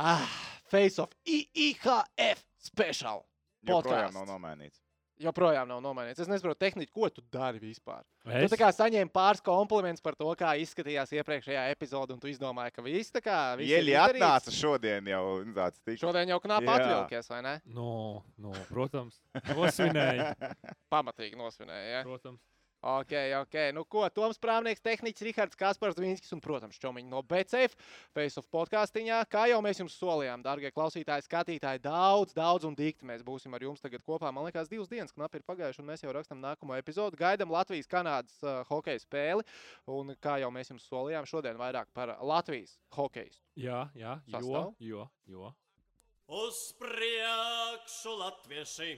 Ah, Face of IIHF special. Joprojām nav nomainīts. Joprojām nav nomainīts. Es nesaprotu, tehniski, ko tu dari vispār. Tu Es, tā kā saņēmi pāris komplimentus par to, kā izskatījās iepriekšējā epizode, un tu izdomāji, ka viss tā kā. Ieļi atnāca šodien jau tāds tik. Šodien jau knāpā Jā. atvilkies, vai ne? nu, nu, protams, nosvinēju. Pamatīgi nosvinēja. Ja? Protams. Ok, ok. Nu, ko Toms Prāvnieks, tehniķis Rihards Kaspars Dvīnskis un, protams, Čomiņš no BCF Face of podkāstiņā. Kā jau mēs jums solījām, darbie klausītāji, skatītāji, daudz, daudz un dikti mēs būsim ar jums tagad kopā. Man liekas, divas dienas knapi ir pagājušas, un mēs jau rakstām nākamo epizodu. Gaidām Latvijas-Kanādas uh, hokeja spēli. Un, kā jau mēs jums solījām, šodien vairāk par Latvijas hokeju. Jā, jā, jo, Sastāv? jo, jo. Uz priekšu latvieši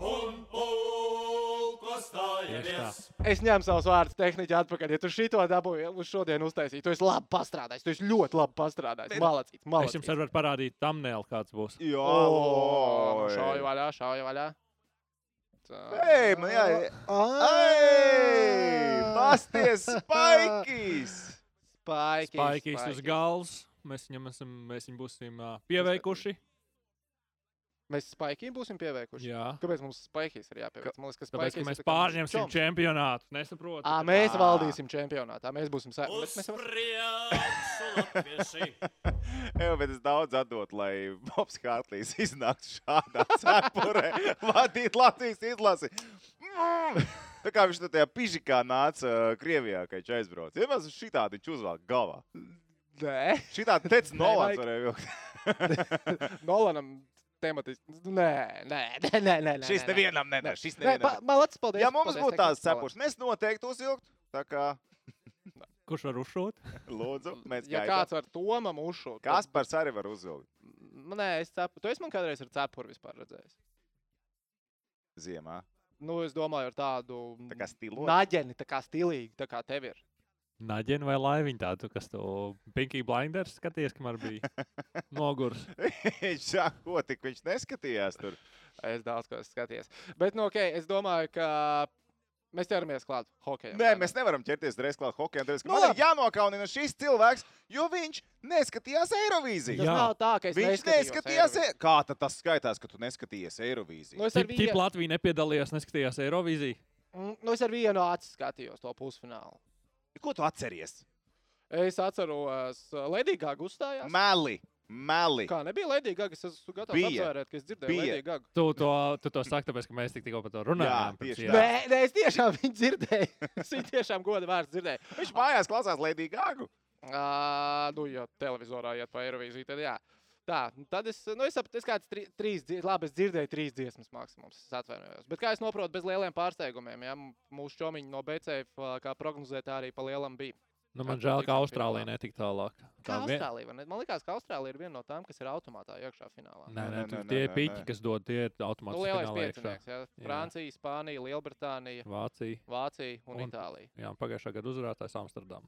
un pulko stājamies. Es ņemu savus vārdus, tehniski atpakaļ. Ja tu šito dabūji uz šodien uztaisīt, tu esi labi pastrādājis. Tu esi ļoti labi pastrādājis. Malacīts, Es malacīts. jums arī varu parādīt thumbnail, kāds būs. Jā, nu. Šauju vaļā, šauju vaļā. Ei, man jā, Ei, pasties, spaikīs! Spaikīs, Spaikīs uz galvas. Mēs viņam esam, mēs viņu būsim uh, pieveikuši. Mēs spaikīm būsim pieveikuši. Jā. Kāpēc mums spaikīs ir jāpieveic? Man liekas, ka Tāpēc, ka mēs pārņemsim čoms. čempionātu. Nesaprotu. Ā, mēs Ā. valdīsim čempionātā. Mēs būsim latvieši Jā, bet es daudz atdotu, lai Bobs Hārtlīs iznāktu šādā cepurē, vadīt Latvijas izlasi. Mm! Tā kā viņš tajā pižikā nāca Krievijā, kad viņš aizbrauca. Ja mēs šitādi viņš uzvelk galvā. Nē, Šitādi tec Nolans varēja vilkt. Nolanam tematiski. Nē, nē, nē, nē. nē, nē Šis nē. nevienam, ne, ne, šis Nē, nevienam. man liekas, paldies. Ja mums paldies, būtu tās tehniski, cepures, mēs noteikti uzvilktu. Tā kā, Kurš var uzšūt? lūdzu, mēs Ja kāds var Tomam uzšūt, tad- Kaspars arī var uzvilkt Nē, es cepu. Tu esi man kādreiz ar cepuri vispār redzējis. ziemā. Nu, es domāju, ar tādu Tā kā stilot. naģeni, tā kā stilīgi, tā kā tev ir. Naģeni vai laiviņu tādu, kas to Pinky Blinders skaties, kamēr bija nogurs. Viņš saka, ko tik viņš neskatījās tur. Es daudz ko esmu skatījies. Bet, nu, ok, es domāju, ka mēs ķeramies klāt hokejam. Nē, mēs nevaram ķerties reiz klāt hokejam. Tāpēc, Nu, man ir jānokaunina šis cilvēks, jo viņš neskatījās Eirovīziju. Tas Jā. nav tā, ka es Viņš neskatījās. E... Kā tas skaitās, ka tu neskatījies Eirovīziju? Nu, es ar Cik cik vienu, Latvija nepiedalījās, neskatījās Eirovīziju? Mm, nu, es ar vienu acu skatījos to pusfinālu. Ko tu atceries? Es atceros, ka Ledija Gaga uzstājās. Meli, meli. Kā nebija Ledija Gaga, es esmu gatavs Bija. apsvērēt, ka es dzirdēju. Ledija Gaga. Tu to, tu to saki, tāpēc, ka mēs tik tikko par to runājām. tieši jā. tā. Nē, nē, es tiešām viņu dzirdēju. es viņu tiešām godu vārdu dzirdēju. Viņš mājās klausās Lēdiju Gāgu. Uh, nu, ja televizorā iet pa Eirovīziju, tad jā. Tā, nu tad es, nu, es saprotu, es kāds tri, trīs, labi, es dzirdēju trīs dziesmas maksimums, es atvainojos. Bet kā es saprotu, bez lieliem pārsteigumiem, ja mūsu čomiņi no BCF, kā prognozēja, tā arī pa lielam bija. Nu, man Kā žēl, ka Austrālija netika tālāk. Tā vien- Austrālija, vai ne? Man liekas, ka Austrālija ir viena no tām, kas ir automātā iekšā finālā. Nē, Nē, nē, nē, tie piķi, nē. kas dod, tie ir Nu, automātiski. lielais finālā iekšā. piecinieks, ja? Francija, Spānija, Lielbritānija, Vācija. Vācija un, Un- Itālija. Jā, pagājušā gada uzvarētājs Amsterdam.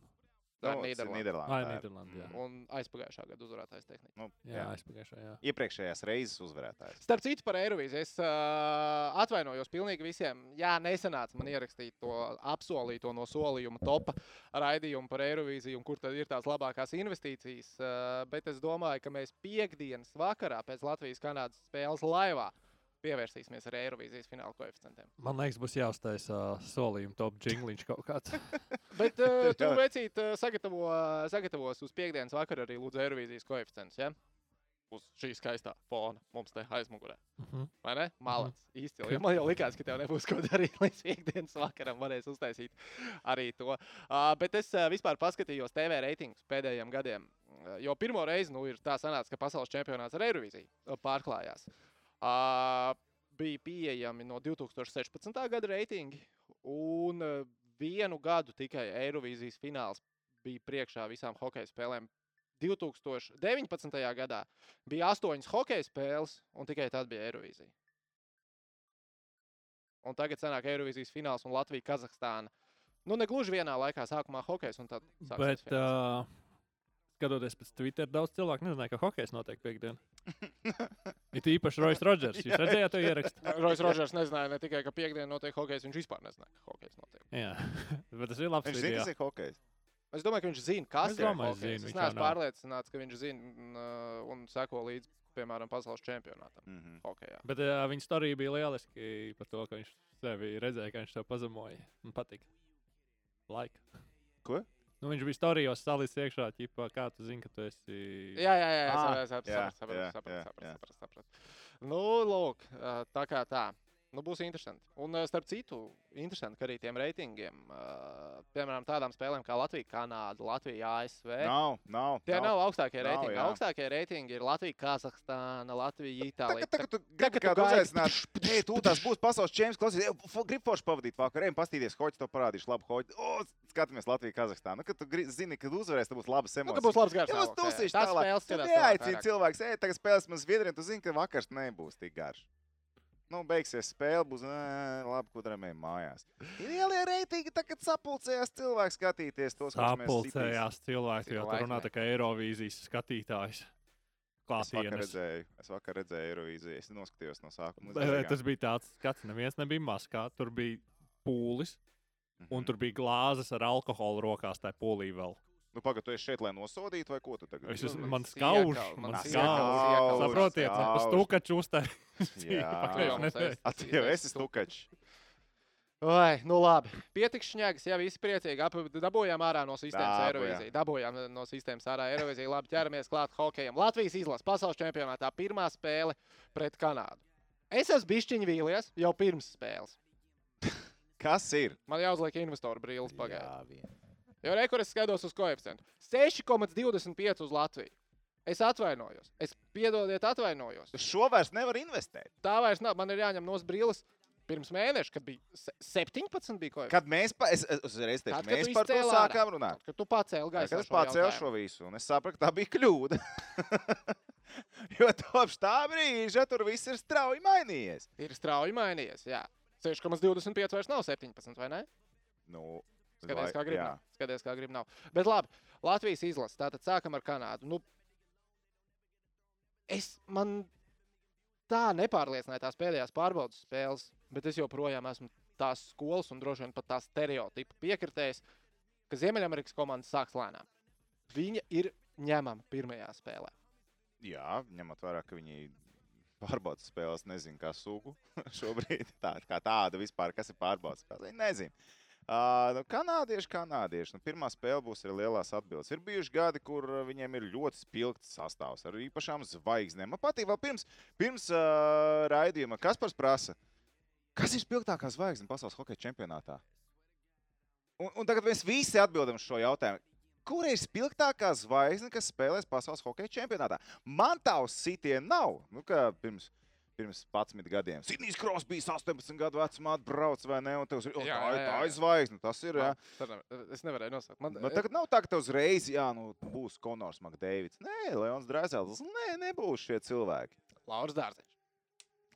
Tā Nu, ir ir Nīderlanda. Ai, Nīderlandē. Nīderlanda, jā. Un aizpagājušā gada uzvarētājs tehniski. Nu, Jā, jā. aizpagājušā, jā. Iepriekšējās reizes uzvarētājs. Starp citu, par Eirovīziju es uh, atvainojos pilnīgi visiem. Jā, nesanāca man ierakstīt to apsolīto no solījuma topa raidījumu par Eirovīziju, un kur tad ir tās labākās investīcijas. Uh, bet es domāju, ka mēs piekdienas vakarā pēc Latvijas-Kanādas spēles laivā pievērsīsimies ar Eirovīzijas fināla koeficientiem. Man liekas, būs jāuztaisa uh, solījuma top jingliņš kaut kāds. Bet uh, tu Jā. vecīt uh, sagatavo, sagatavos uz piekdienas vakaru arī lūdzu Eirovīzijas koeficients. Ja? Uz šī skaistā fona mums te aizmugurē. Mhm. Vai ne? Malāts. Mm -hmm. Īsti. Man jau likās, ka tev nebūs ko darīt līdz piekdienas vakaram. Varēs uztaisīt arī to. Uh, bet es uh, vispār paskatījos TV reitingus pēdējiem gadiem. Uh, jo pirmo reizi nu, ir tā sanāca, ka pasaules čempionāts ar Eirovīziju uh, pārklājās. Uh, bija pieejami no 2016. gada reitingi, un vienu gadu tikai Eirovīzijas fināls bija priekšā visām hokeja spēlēm. 2019. gadā bija astoņas hokeja spēles, un tikai tad bija Eirovīzija. Un tagad sanāk Eirovīzijas fināls un Latvija, Kazahstāna. Nu, ne gluži vienā laikā, sākumā hokejs un tad. Bet, uh, skatoties pēc Twitter, daudz cilvēku nezināja, ka hokejs notiek piekdien. Ir īpaši Rojas Rodžers. Jūs redzējāt to ierakstu? Rojas Rodžers nezināja ne tikai, ka piekdienā notiek hokejs, viņš vispār nezināja, ka hokejs notiek. Jā, bet tas ir labs Viņš zina, kas ir hokejs. Es domāju, ka viņš zina, kas Es ir domāju, hokejs. zina, Es neesmu pārliecināts, ka viņš zina un, uh, un seko līdzi, piemēram, pasaules čempionātam. Mhm. Hokejā. Bet uh, viņa storija bija lieliski par to, ka viņš sevi redzēja, ka viņš to pazemoja. Man patika. Laika. Ko? Nu, viņš bija storijos salīdz iekšā, ķipa, kā tu zini, ka tu esi. Jā, jā, jā, jā, Ah, sapratu, jā, sapratu, jā, sapratu, jā, sapratu. Nu, lūk, uh, tā kā tā. Nu, būs interesanti. Un, uh, starp citu, interesanti, ka arī tiem reitingiem, uh, piemēram, tādām spēlēm kā Latvija, Kanāda, Latvija, ASV. Nav, nav. Tie nav augstākie Nav, reitingi. jā. Augstākie reitingi ir Latvija, Kazahstāna, Latvija, Itālija. Tagad, tagad tagad kādu uzaicināt, ej, tu tās būs pasaules čempions, klausies, grib forši pavadīt vakarā, ejam pastīties, hoķi to parādīšu, labu hoķi. O, skatāmies Latviju, Kazahstānu. Nu, kad tu zini, kad uzvarēs, tad būs labas Nu, emocijas. būs labs gars. Jā, jā. Tas tālāk. spēles Tu skatās neaicini tālāk. cilvēks, ej, tagad spēlēs man Zviedriju, tu zini, ka vakars nebūs tik garš. Nu, beigsies spēle, būs ē, labi, ko darām mājās. Ir lielie reitingi, tagad sapulcējās cilvēki skatīties tos, kurus mēs sitīsim. Apulcējās cilvēki, jo tur runā tā kā Eirovīzijas skatītājs. Es vakar redzēju, es vakar redzēju Eirovīziju, es noskatījos no sākuma. līdz. Tas bija tāds skats, neviens nebija maskā. Tur bija pūlis, un Mhm. tur bija glāzes ar alkoholu rokās. Tā pūlī vēl. Nu, pagaidi, tu esi šeit, lai nosodītu, vai ko tu tagad? Es dari? esmu, man man siekal, skauž, man man Saprotiet, skauž. stukaču uztai. Jā. Es- jau esi stukačs. Oi, nu labi. Pietiks šņagas, jā, visi priecīgi. Ap, dabūjām ārā no sistēmas Dabūjām. Eirovīziju. Dabūjām no sistēmas ārā Eirovīziju. Labi, ķeramies klāt hokejam. Latvijas izlase pasaules čempionātā pirmā spēle pret Kanādu. Es esmu bišķiņš vīlies jau pirms spēles. Kas ir? Man jāuzliek investoru brīlis pagaidām. Jā, vien. Jo rekurors skatos uz koeficientu. 6,25 uz Latviju. Es atvainojos. Es piedodiet, atvainojos. Uz šo vairs nevar investēt. Tā vairs nav. Man ir jāņem no brīlis pirms mēneša, kad bija se- 17. Bija koeficients. Kad mēs, pa, es, es uzreiz teicu, Tad, mēs par to sākām runāt. Kad tu pacēli Tā, gaisā Kad es šo pārcēlu jautājumu. šo visu, un es sapratu, ka tā bija kļūda. jo kopš tā brīža tur viss ir strauji mainījies. Ir strauji mainījies. Jā. 6,25 vairs nav 17, vai ne? Nu, Skaties, kā grib. Nav. Skaties, kā grib. Nav. Bet labi, Latvijas izlase. Tātad sākam ar Kanādu. Nu, es man tā nepārliecināju tās pēdējās pārbaudas spēles, bet es joprojām esmu tās skolas un droši vien pat tās stereotipu piekritējis, ka Ziemeļamerikas komanda sāks lēnām. Viņa ir ņemama pirmajā spēlē. Jā, ņemot vērā, ka viņi pārbaudas spēles, nezinu, kā sugu šobrīd. Tā, kā tāda vispār, kas ir pārbaudas spēles. Viņi nezina. Uh, nu, kanādieši, kanādieši. Nu, pirmā spēle būs arī lielās atbildes. Ir bijuši gadi, kur viņiem ir ļoti spilgts sastāvs ar īpašām zvaigznēm. Man patīk, vēl pirms, pirms uh, raidījuma, kas par prasa. Kas ir spilgtākā zvaigzne pasaules hokeja čempionātā? Un, un tagad mēs visi atbildam šo jautājumu. Kur ir spilgtākā zvaigzne, kas spēlēs pasaules hokeja čempionātā? Man tā uz sitienu nav. Nu, pirms, pirms 11 gadiem. Sidnijs Kross bija 18 gadu vecumā, atbrauc vai ne? O, Jā, tā, ir- jā, tā jā. ir zvaigzne, tas ir. Jā. Man- ne- Es nevarēju nosaukt. Man, Bet tagad nav tā, ka uzreiz jā, nu, būs Konors Makdēvids. Nē, Leons Drēzels. Nē, nebūs šie cilvēki. Lauris Dārziņš.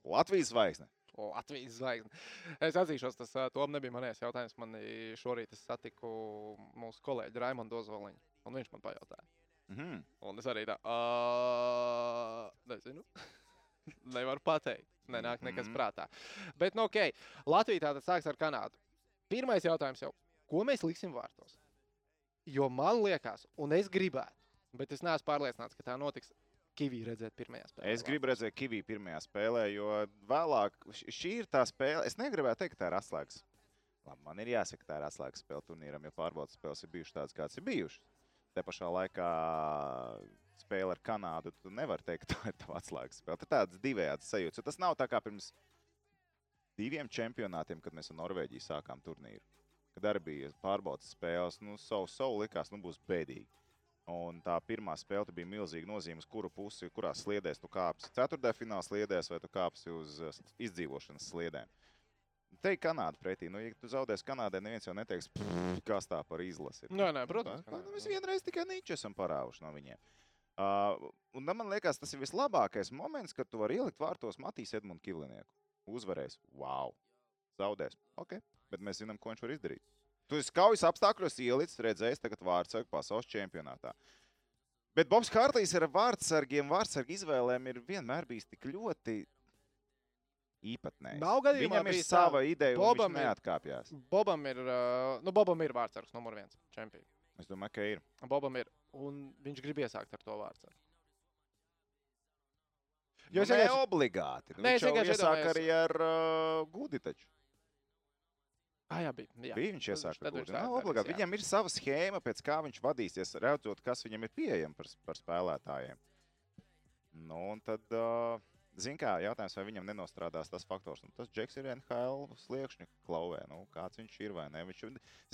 Latvijas zvaigzne. Latvijas zvaigzne. Es atzīšos, tas ā, tom nebija manējais jautājums. Man šorīt es satiku mūsu kolēģi Raimondu Ozoliņu, un viņš man pajautāja. Mhm. Un es arī tā, uh, nezinu. Nevaru pateikt. Nenāk nekas Mhm. prātā. Bet, nu, ok. Latvija tātad sāks ar Kanādu. Pirmais jautājums jau, ko mēs liksim vārtos? Jo man liekas, un es gribētu, bet es neesmu pārliecināts, ka tā notiks. Kivī redzēt pirmajā spēlē. Es gribu redzēt Kiviju pirmajā spēlē, jo vēlāk šī ir tā spēle. Es negribētu teikt, ka tā ir atslēgas. Labi, man ir jāsaka, ka tā ir atslēgas spēle turnīram, jo pārbaudas spēles ir bijušas tādas, kādas ir bijušas. Te pašā laikā spēle ar Kanādu, tu nevari teikt, ka tā ir tava atslēgas spēle. Tā ir tāds divējāds sajūta. Tas nav tā kā pirms diviem čempionātiem, kad mēs ar Norvēģiju sākām turnīru. Kad arī bija pārbaudas spēles, nu, savu savu likās, nu, būs bēdīgi. Un tā pirmā spēle bija milzīga nozīme, kuru pusi, kurā sliedēs tu kāpsi. Ceturtajā finālā sliedēs vai tu kāpsi uz s- izdzīvošanas sliedēm. Te ir Kanāda pretī. Nu, ja tu zaudēsi Kanādai, neviens jau neteiks, "Pff, kas tā par izlasi. ir." Nē, nē, protams, Tā, nu, Mēs nu. vienreiz tikai niķi esam parāvuši no viņiem. Uh, un tam man liekas, tas ir vislabākais moments, kad tu vari ielikt vārtos Matīs Edmunds Kivlinieku. Uzvarēs. Wow! Zaudēs. Ok, bet mēs zinām, ko viņš var izdarīt. Tu esi kaujas apstākļos ielicis, redzējis, tagad vārdsargu pasaules čempionātā. Bet Bobs Hārlīs ar vārdsargiem, vārdsargu izvēlēm ir vienmēr bijis tik ļoti īpatnējs. Nav gadījumā Viņam ir bijis tā. sava ideja, un Bobam viņš neatkāpjas. Bobam ir, uh, nu, Bobam ir vārdsargs numur viens čempions. Es domāju, ka ir. Bobam ir. Un viņš grib iesākt ar to vārdu. Jo Jo es vienkārši- obligāti. Nu, Nē, Viņš es vienkārši iesāk iedomājos- arī ar uh, Gudi taču. Ah, jā, bija. Jā. Bija viņš Tad iesāk tad ar Gudi. Nav darīs, obligāti. Viņam ir sava schēma, pēc kā viņš vadīsies, redzot, kas viņam ir pieejams par, par spēlētājiem. Nu, un tad, uh, zin kā, jautājums, vai viņam nenostrādās tas faktors. Nu, tas Džeks ir NHL sliekšņa klauvē. Nu, kāds viņš ir vai ne? Viņš,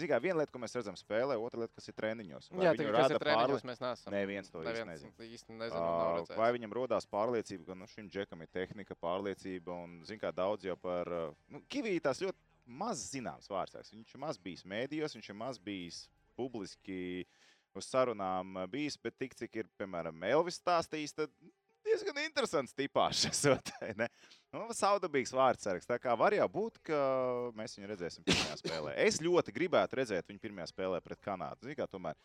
zin kā, viena lieta, ko mēs redzam spēlē, otra lieta, kas ir treniņos. Vai Jā, kas rada ir treniņos, pārli- mēs neesam. Neviens to neviens īsti nezina. Ā, redzējis. Vai viņam rodās pārliecība, ka nu, šim džekam ir tehnika, pārliecība un, zin kā, daudz jau par... Nu, Kivī tās ļoti maz zināms vārds. Viņš ir maz bijis mēdījos, viņš ir maz bijis publiski uz sarunām bijis, bet tik cik ir, piemēram, Elvis stāstījis, tad diezgan interesants ne? Nu, saudabīgs vārdsargs. Tā kā var jau būt, ka mēs viņu redzēsim pirmajā spēlē. Es ļoti gribētu redzēt viņu pirmajā spēlē pret Kanādu. Zini, kā tomēr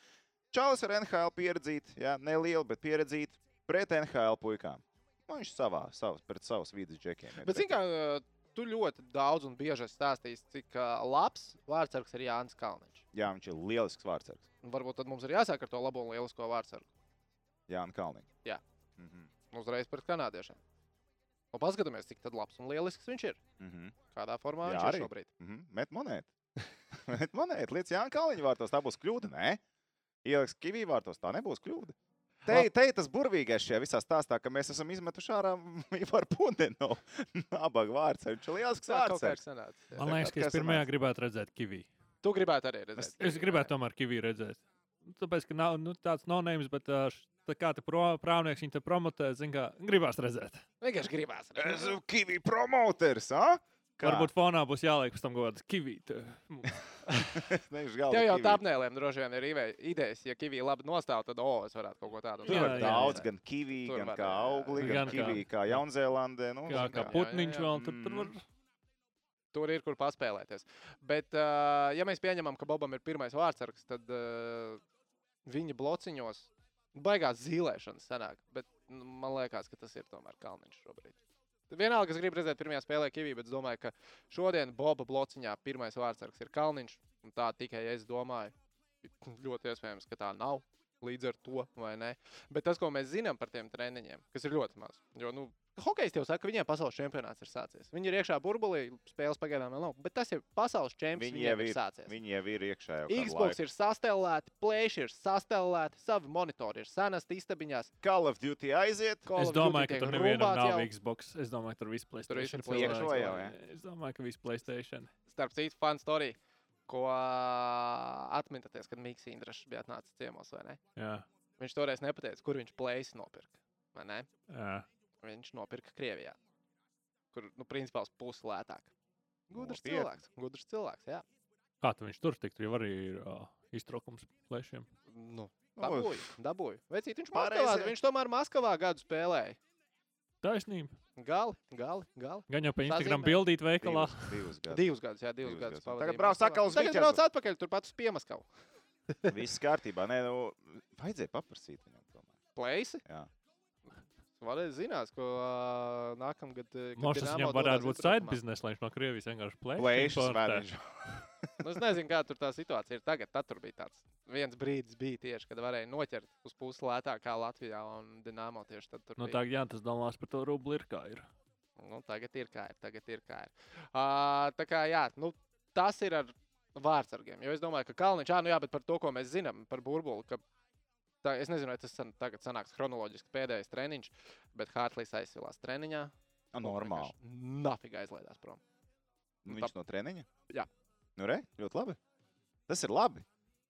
Čalis ar NHL pieredzīti, jā, neliela, bet pieredzīti pret NHL puikām. Nu, Viņš savā, savas, pret savus vidus džekiem. Bet, zini, kā tu ļoti daudz un bieži esi stāstījis, cik labs vārdsargs ir Jānis Kalniņš. Jā, viņš ir lielisks vārdsargs. Un Varbūt tad mums ir jāsāk ar to labo un lielisko vārdsargu. Jā, Kalniņš. Jā. Mhm. Uzreiz pret kanādiešiem. Un paskatāmies, cik tad labs un lielisks viņš ir. Mhm. Kādā formā Jā, viņš arī. ir šobrīd. Mhm. Met monētu. Met monētu. Līdz Jānis Kalniņš vārtos tā būs kļūda. Nē, ieliks Kivī vārtos tā nebūs kļūda. Te, te ir tas burvīgais šajā visā stāstā, ka mēs esam izmetuši ārā Ivaru Pundenu. Nabaga vārds. Viņš ir lielisks vārds. Man liekas, ka es kas pirmajā gribētu redzēt Kivī. Tu gribētu arī redzēt. Es gribētu tomēr Kivī redzēt. Nu, Tāpēc, ka nav nu, tāds nonēms, bet ā, š- tā kā te pro, prāvnieks viņu promotē, zin kā, gribās redzēt. Vienkārši gribās. redzēt. Esmu Kivī promoters. a? Kā? Varbūt fonā būs jāliek pēc tam kaut kādas Kivī. te- Nevis galva Tev jau Kivī. tāpnēlēm droši vien ir ide- idejas. Ja Kivī labi nostāv, tad o, es varētu kaut ko tādu Tur Jā, var jā, daudz, jā. gan kivī, Tur gan var, kā augli, gan Gan kā- kivī, kā Jaunzēlandē. Nu, kā jā, putniņš jā. vēl tur, tur var. Mm. Tur ir kur paspēlēties. Bet, uh, ja mēs pieņemam, ka Bobam ir pirmais vārdsargs, tad uh, viņa blociņos baigās zīlēšanas sanāk. Bet nu, man liekas, ka tas ir tomēr Kalniņš šobrīd. Vienalga, es gribu redzēt pirmajā spēlē Kivī, bet es domāju, ka šodien Boba blociņā pirmais vārdsargs ir Kalniņš. un Tā tikai es domāju. Ļoti iespējams, ka tā nav līdz ar to, vai ne? Bet tas, ko mēs zinām par tiem treniņiem, kas ir ļoti maz. Jo, nu, Hokejs jau saka, ka viņiem pasaules čempionāts ir sācies. Viņi ir iekšā burbulī, spēles pagaidām vēl nav. Bet tas ir pasaules čempions. Viņi Viņiem jau ir ir, sācies. viņi jau ir iekšā. jau Xbox laiku. ir sastelēti, plēši ir sastelēti, savi monitori ir senasti istabiņās. Call of Duty aiziet. Call Es of Duty domāju, ka tur nevienam nav jau. Xbox. Es domāju, ka tur viss Playstation. ir cilvēki. Iekšo jau, jā. Es domāju, ka viss Playstation. Starp citu, fun story, ko atminaties, kad Mikls Indrašs bija atnācis ciemos, vai ne? Jā, Viņš toreiz nepateica, kur viņš plēsi nopirka. vai ne? jā. Viņš nopirka Krievijā, kur, nu, principā pusi lētāk. Gudrs Nopietni. cilvēks, gudrs cilvēks, jā. Kā tu viņš tur tiktu? Jo arī ir uh, iztraukums plēšiem. Nu, dabūju, dabūju. Vecīt, viņš. Maskavā, viņš tomēr Maskavā gadu spēlēja. Taisnība. Gali, gali, gali. Gan jau pa Instagram bildīt veikalā. Divus, divus gadus. Divus gadus, jā, divus, Divus gadus. gadus. pavadīja Tagad brauc atkal uz Tagad Viķerzu. brauc atpakaļ, turpat uz Piemaskavu. Viss kārtībā. Nē, nu, vajadzēja paprasīt viņam tomēr. Plēsi. Jā. Varēja zināt, ko uh, nākamgad. Dinamo viņam varētu būt side business, lai viņš no Krievijas vienkārši plēš. Plēšas. Nu, es nezinu, kā tur tā situācija ir tagad. Tad tur bija tāds viens brīdis, bija tieši, kad varēja noķert uz pusi lētāk kā Latvijā un Dienāmo tieši tad tur Nu, tā jā, tas dalās par to rubli ir kā ir. Nu, tagad ir kā ir. Tagad ir kā ir. Uh, tā kā jā, nu, tas ir ar vārdsargiem. Jo es domāju, ka Kalniņš, ah, nu jā, bet par to, ko mēs zinām par burbuli, ka tā, es nezinu, vai tas san, tagad sanāks chronoloģiski pēdējais treniņš, bet Hārtlīs aizsilās treniņā. Nu, Normāli. Nafīgi aizlaidās prom. Nu, Viņš no treniņa? Jā. Nu, re, ļoti labi. Tas ir labi.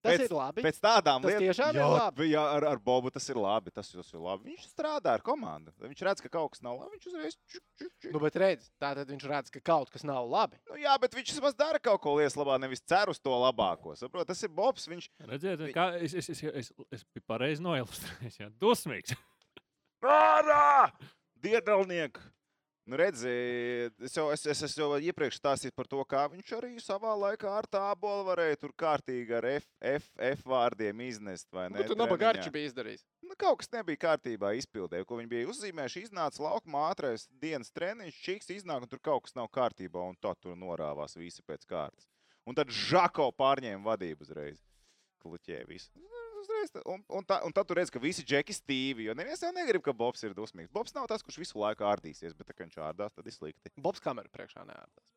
Tas Pēc- ir labi. Pēc tādām Tas lietām, jā, labi. Jā, ar, ar Bobu tas ir labi. Tas, tas ir labi. Viņš strādā ar komandu. Viņš redz, ka kaut kas nav labi. Viņš uzreiz. Čuk, čuk, čuk. Nu, bet redz, tā tad viņš redz, ka kaut kas nav labi. Nu, jā, bet viņš vismaz dara kaut ko lietas labā, nevis cer uz to labāko. Saprot, tas ir Bobs. Viņš Redziet, kā es, es, es, es, es biju pareizi noilustrējis. Dusmīgs. ārā! Diedalnieks! Nu, redzi, es jau, es, es, es jau iepriekš stāstīju par to, kā viņš arī savā laikā ar tābolu varēja tur kārtīgi ar F, F, F vārdiem iznest. vai Nu, ne, tu nabaga treniņā. garči bija izdarījis. Nu, kaut kas nebija kārtībā izpildē, ko viņi bija uzzīmējuši. Iznāca laukumā ātrais dienas treniņš, čiks iznāk, un tur kaut kas nav kārtībā, un tā tur norāvās visi pēc kārtas. Un tad Žako pārņēma vadību uzreiz. Kluķē visu. Uzreiz, un, un, tā, un tad tu redz, ka visi džeki stīvi. Jo neviens jau negrib, ka Bobs ir dusmīgs. Bobs nav tas, kurš visu laiku ārdīsies, bet, kad viņš ārdās, tad ir slikti. Bobs kameru priekšā neārdās.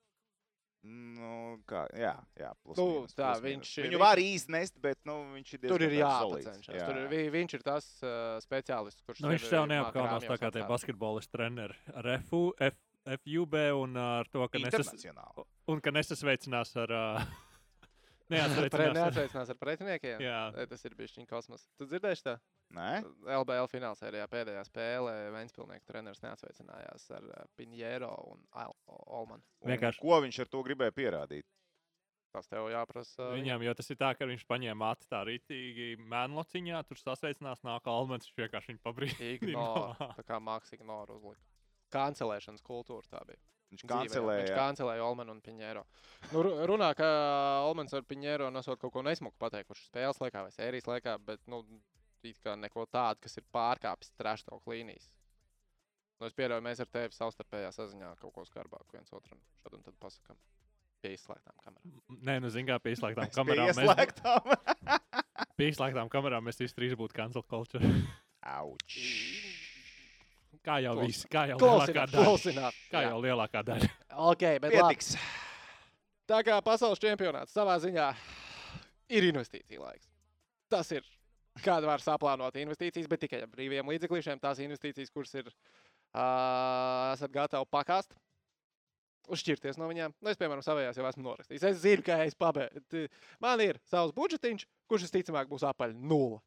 Nu, kā, jā, jā plus, Nu, mīnus, tā, plus, viņš- mīnus. Viņu viņš- var iznest, bet nu, viņš ir Tur ir jāpacenšas. Tur ir, vi- viņš ir tas uh, speciālists, kurš Nu, viņš māk neapkaunās tā kā tie basketbolisti treneri ar FU, F, FUB un ar to, ka, nesas, un ka nesasveicinās ar. Uh, Pre- neatsveicinās ar pretiniekiem. Jā. Tas ir bijis viņa kosmos. Tu dzirdēji tā? Nē? LBL finālsērijā pēdējā spēlē Vēnspilsnieka treneris neatsveicinājās ar uh, Pinjero un Olmanu. Vienkārši. Ko viņš ar to gribēja pierādīt? Tas tev jāprasa. Viņam, jo tas ir tā, ka viņš paņēma matu tā rītīgi mēnlociņā, tur sasveicinās, nāk Almans, viņš vienkārši viņu pabrīd. Ignore. Tā kā mākslinieks ignore uzlika. Kancelēšanas kultūra tā bija. Viņš jā. Viņš kancelēja. kancelēja Olmanu un Piņēro. Nu, ru- runā, ka Olmans ar Piņēro nesot kaut ko nesmuku pateikuši spēles laikā vai sērijas laikā, bet nu, neko tādu, kas ir pārkāpis trešdaļu līnijas. Nu, es pieļauju, mēs ar tevi savstarpējā saziņā kaut ko skarbāku viens otram šad un tad pasakām. Pie izslēgtām kamerām. Nē, nu, zināmā mērā, pie izslēgtām Mēs kamerām. pie Mēs, ieslēgtām. pie izslēgtām kamerām mēs visi trīs būtu cancel culture. Auč. Kā jau viss, kā jau lielākā daļa. klausināt. Kā jau lielākā daļa. Ok, bet labi. Pietiks. Tā kā pasaules čempionāts savā ziņā ir investīcija laiks. Tas ir, kāda var saplānot investīcijas, bet tikai ar brīviem līdzekļiem. Tās investīcijas, kuras ir, uh, esat gatavi pakāst, uzšķirties no viņiem. Nu, es, piemēram, savējās jau esmu norakstījis. Es zinu, ka es pabeigšu. Man ir savs budžetiņš, kurš visticamāk būs apaļ nulle.